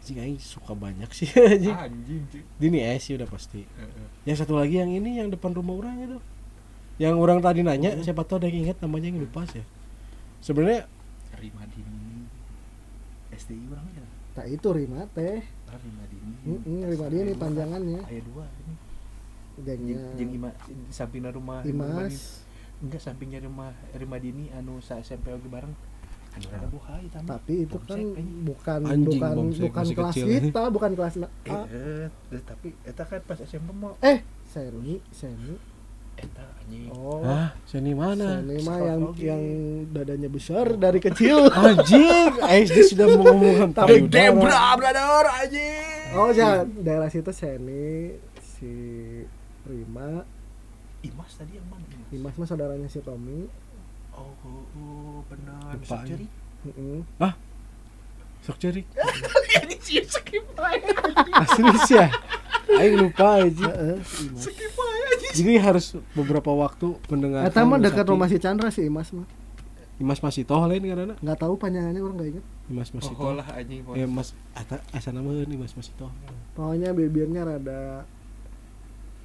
Anjing aing suka banyak sih anjing. anjing. Dini S sih udah pasti. Eh, eh. Yang satu lagi yang ini yang depan rumah orang itu. Yang orang tadi nanya, Oh. siapa tahu ada yang ingat namanya yang lupa sih. Sebenarnya Rima Dini STI orang ya tak itu Rima teh Ah, Rima Dini Mm-mm, Rima Dini panjangannya Ayah dua ini gengnya Jeung ima di sampingna rumah. Imas enggak sampingnya rumah Rima Dini anu sa SMP oge bareng. Anu ada buhay tama. Tapi itu kan bukan Anjing, bukan bomsek, bukan kelas kecil. kita bukan kelas na- eh, A. eh, eh, tapi eta kan pas SMP mah eh Seni Seni. Eta anjing. Oh. Ah, seni mana? Seni mah yang yang dadanya besar dari kecil. Anjing, SD sudah mengumumkan Tapi. Debra brother anjing. Oh ya daerah situ Seni si Rima. Imas tadi yang mana? Dimas mah saudaranya si Tommy oh, oh, oh benar Lupa, Sejari Mm-mm. Sok cerik. anjing sih skip aja Asli sih ya. Aing lupa aja. Skip aja Jadi harus beberapa waktu mendengar. Eta mah dekat rumah si Chandra si Imas mah Imas masih toh lain karena nggak tahu panjangannya orang nggak inget Imas masih oh toh. lah anjing Ya Mas ata asa nama Imas masih toh. pokoknya bibirnya rada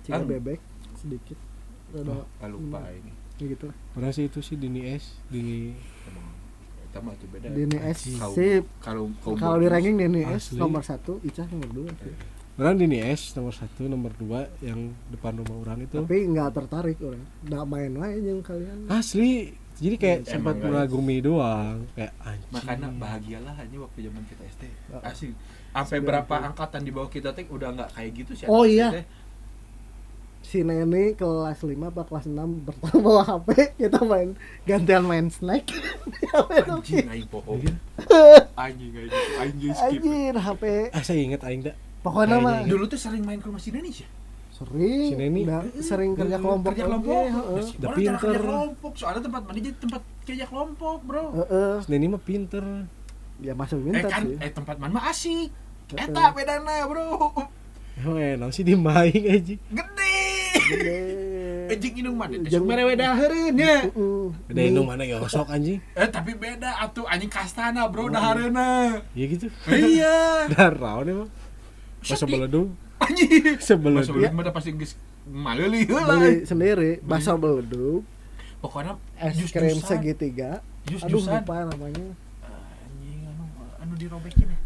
cina Anu. bebek sedikit rada Ah, lupa ini. Ya gitu. Orang sih itu sih Dini S, Dini emang mah tuh beda. Dini S sih kalau kalau di ranking Dini S Asli. nomor satu Ica nomor dua. Sih. Orang Dini S nomor satu, nomor dua yang depan rumah orang itu. Tapi nggak tertarik orang. Nggak main wae yang kalian. Asli. Jadi kayak Emang sempat mengagumi doang, kayak anjing. makanya bahagialah aja waktu zaman kita SD Oh. asik sampai berapa angkatan di bawah kita teh udah nggak kayak gitu sih Oh, iya. teh. Si Neni kelas 5 apa kelas 6 pertama bawa HP kita main gantian main snack anjing aing bohong Iya. anjing anjing anjing skip anjir HP Ah saya inget aing dah. pokoknya mah dulu tuh sering main ke rumah si Indonesia sering Si Neni. udah sering kerja kelompok kerja oke, kelompok heeh. Udah pinter. kerja kelompok soalnya tempat mana jadi tempat kerja kelompok bro Heeh. Neni mah pinter. ya masuk eh minta kan sih eh tempat mana mah asik eta bedana bro Emang enak sih dimain aja. gede Gede. Anjing inung mana? Teh Jeung- sok mere dahareun nya Heeh. Ada indung mana gosok anjing. eh tapi beda atuh anjing kastana bro dahareuna. Iya gitu. iya. Dan rawan emang. Pas sebeledung. anjing. Sebelum Masa belum ada pasti geus maleuli heula. Beli sendiri bakso beleduk pokoknya es jus krim jusan segitiga. Jus aduh jusan. lupa namanya. Anjing anu anu dirobekin ya?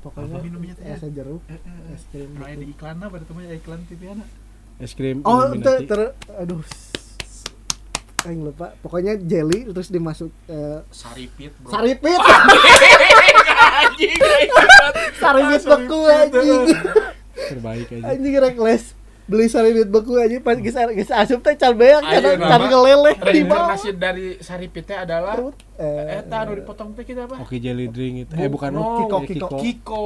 Pokoknya minumnya teh? es jeruk Eh, eh, eh. es krim Aya di iklan apa ada temannya iklan TV anak es krim oh ter, ter aduh. Aing lupa. Pokoknya jelly terus dimasuk eh, saripit bro. Saripit. Anjing saripit beku anjing. terbaik aja. anjing reckless beli saripit beku anjing pas geus geus asup teh can beak can nama- can keleleh di bawah. reinkarnasi dari saripitnya adalah Perut, eh, eta anu dipotong teh kita apa Oke jelly drink itu. Eh bukan No, Kiko, ya, Kiko. Kiko.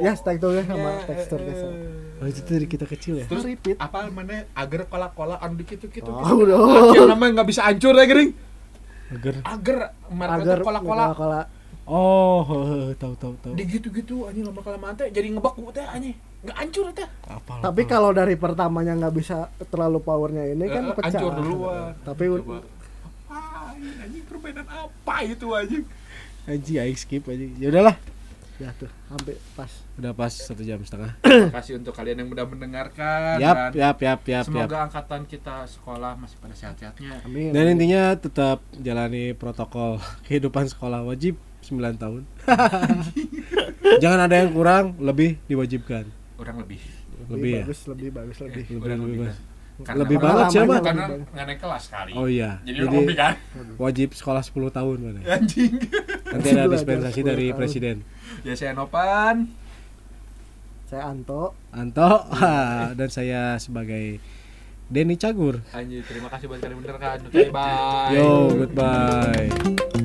Ya teksturnya sama Ya, tekstur eh, Oh itu dari kita kecil ya. terus Saripit. apa mana agar kola-kola anu dikit gitu oh gitu Akhir namanya nggak bisa hancur ya gering. Agar. agar mereka agar kola-kola kola Oh, tahu tahu tahu. di gitu-gitu anjing lama kelamaan teh jadi ngebaku teh anjing nggak hancur teh Apa? tapi kalau dari pertamanya nggak bisa terlalu powernya ini kan Eh, pecah hancur duluan tapi anjing permainan apa itu anjing anjing aing skip anjing. Ya udahlah. ya tuh hampir pas Udah pas satu jam setengah. Terima kasih untuk kalian yang sudah mendengarkan Yap, dan yap, yap, yap, yap. semoga angkatan kita sekolah masih pada sehat-sehatnya amin Dan intinya tetap jalani protokol kehidupan sekolah wajib 9 tahun. Jangan ada yang kurang, lebih diwajibkan. Orang lebih Lebih ya. bagus lebih bagus lebih Lebih Orang lebih lebih bagus. Karena Lebih banget siapa? lebih karena nggak naik kelas kali Oh iya. jadi, Jadi lebih kan wajib sekolah 10 tahun mana. anjing Nanti ada dispensasi 10 dari tahun. presiden. ya saya Nopan saya Anto Anto dan saya sebagai Denny Cagur. anjing terima kasih buat kalian bener kan bye bye Yo, goodbye.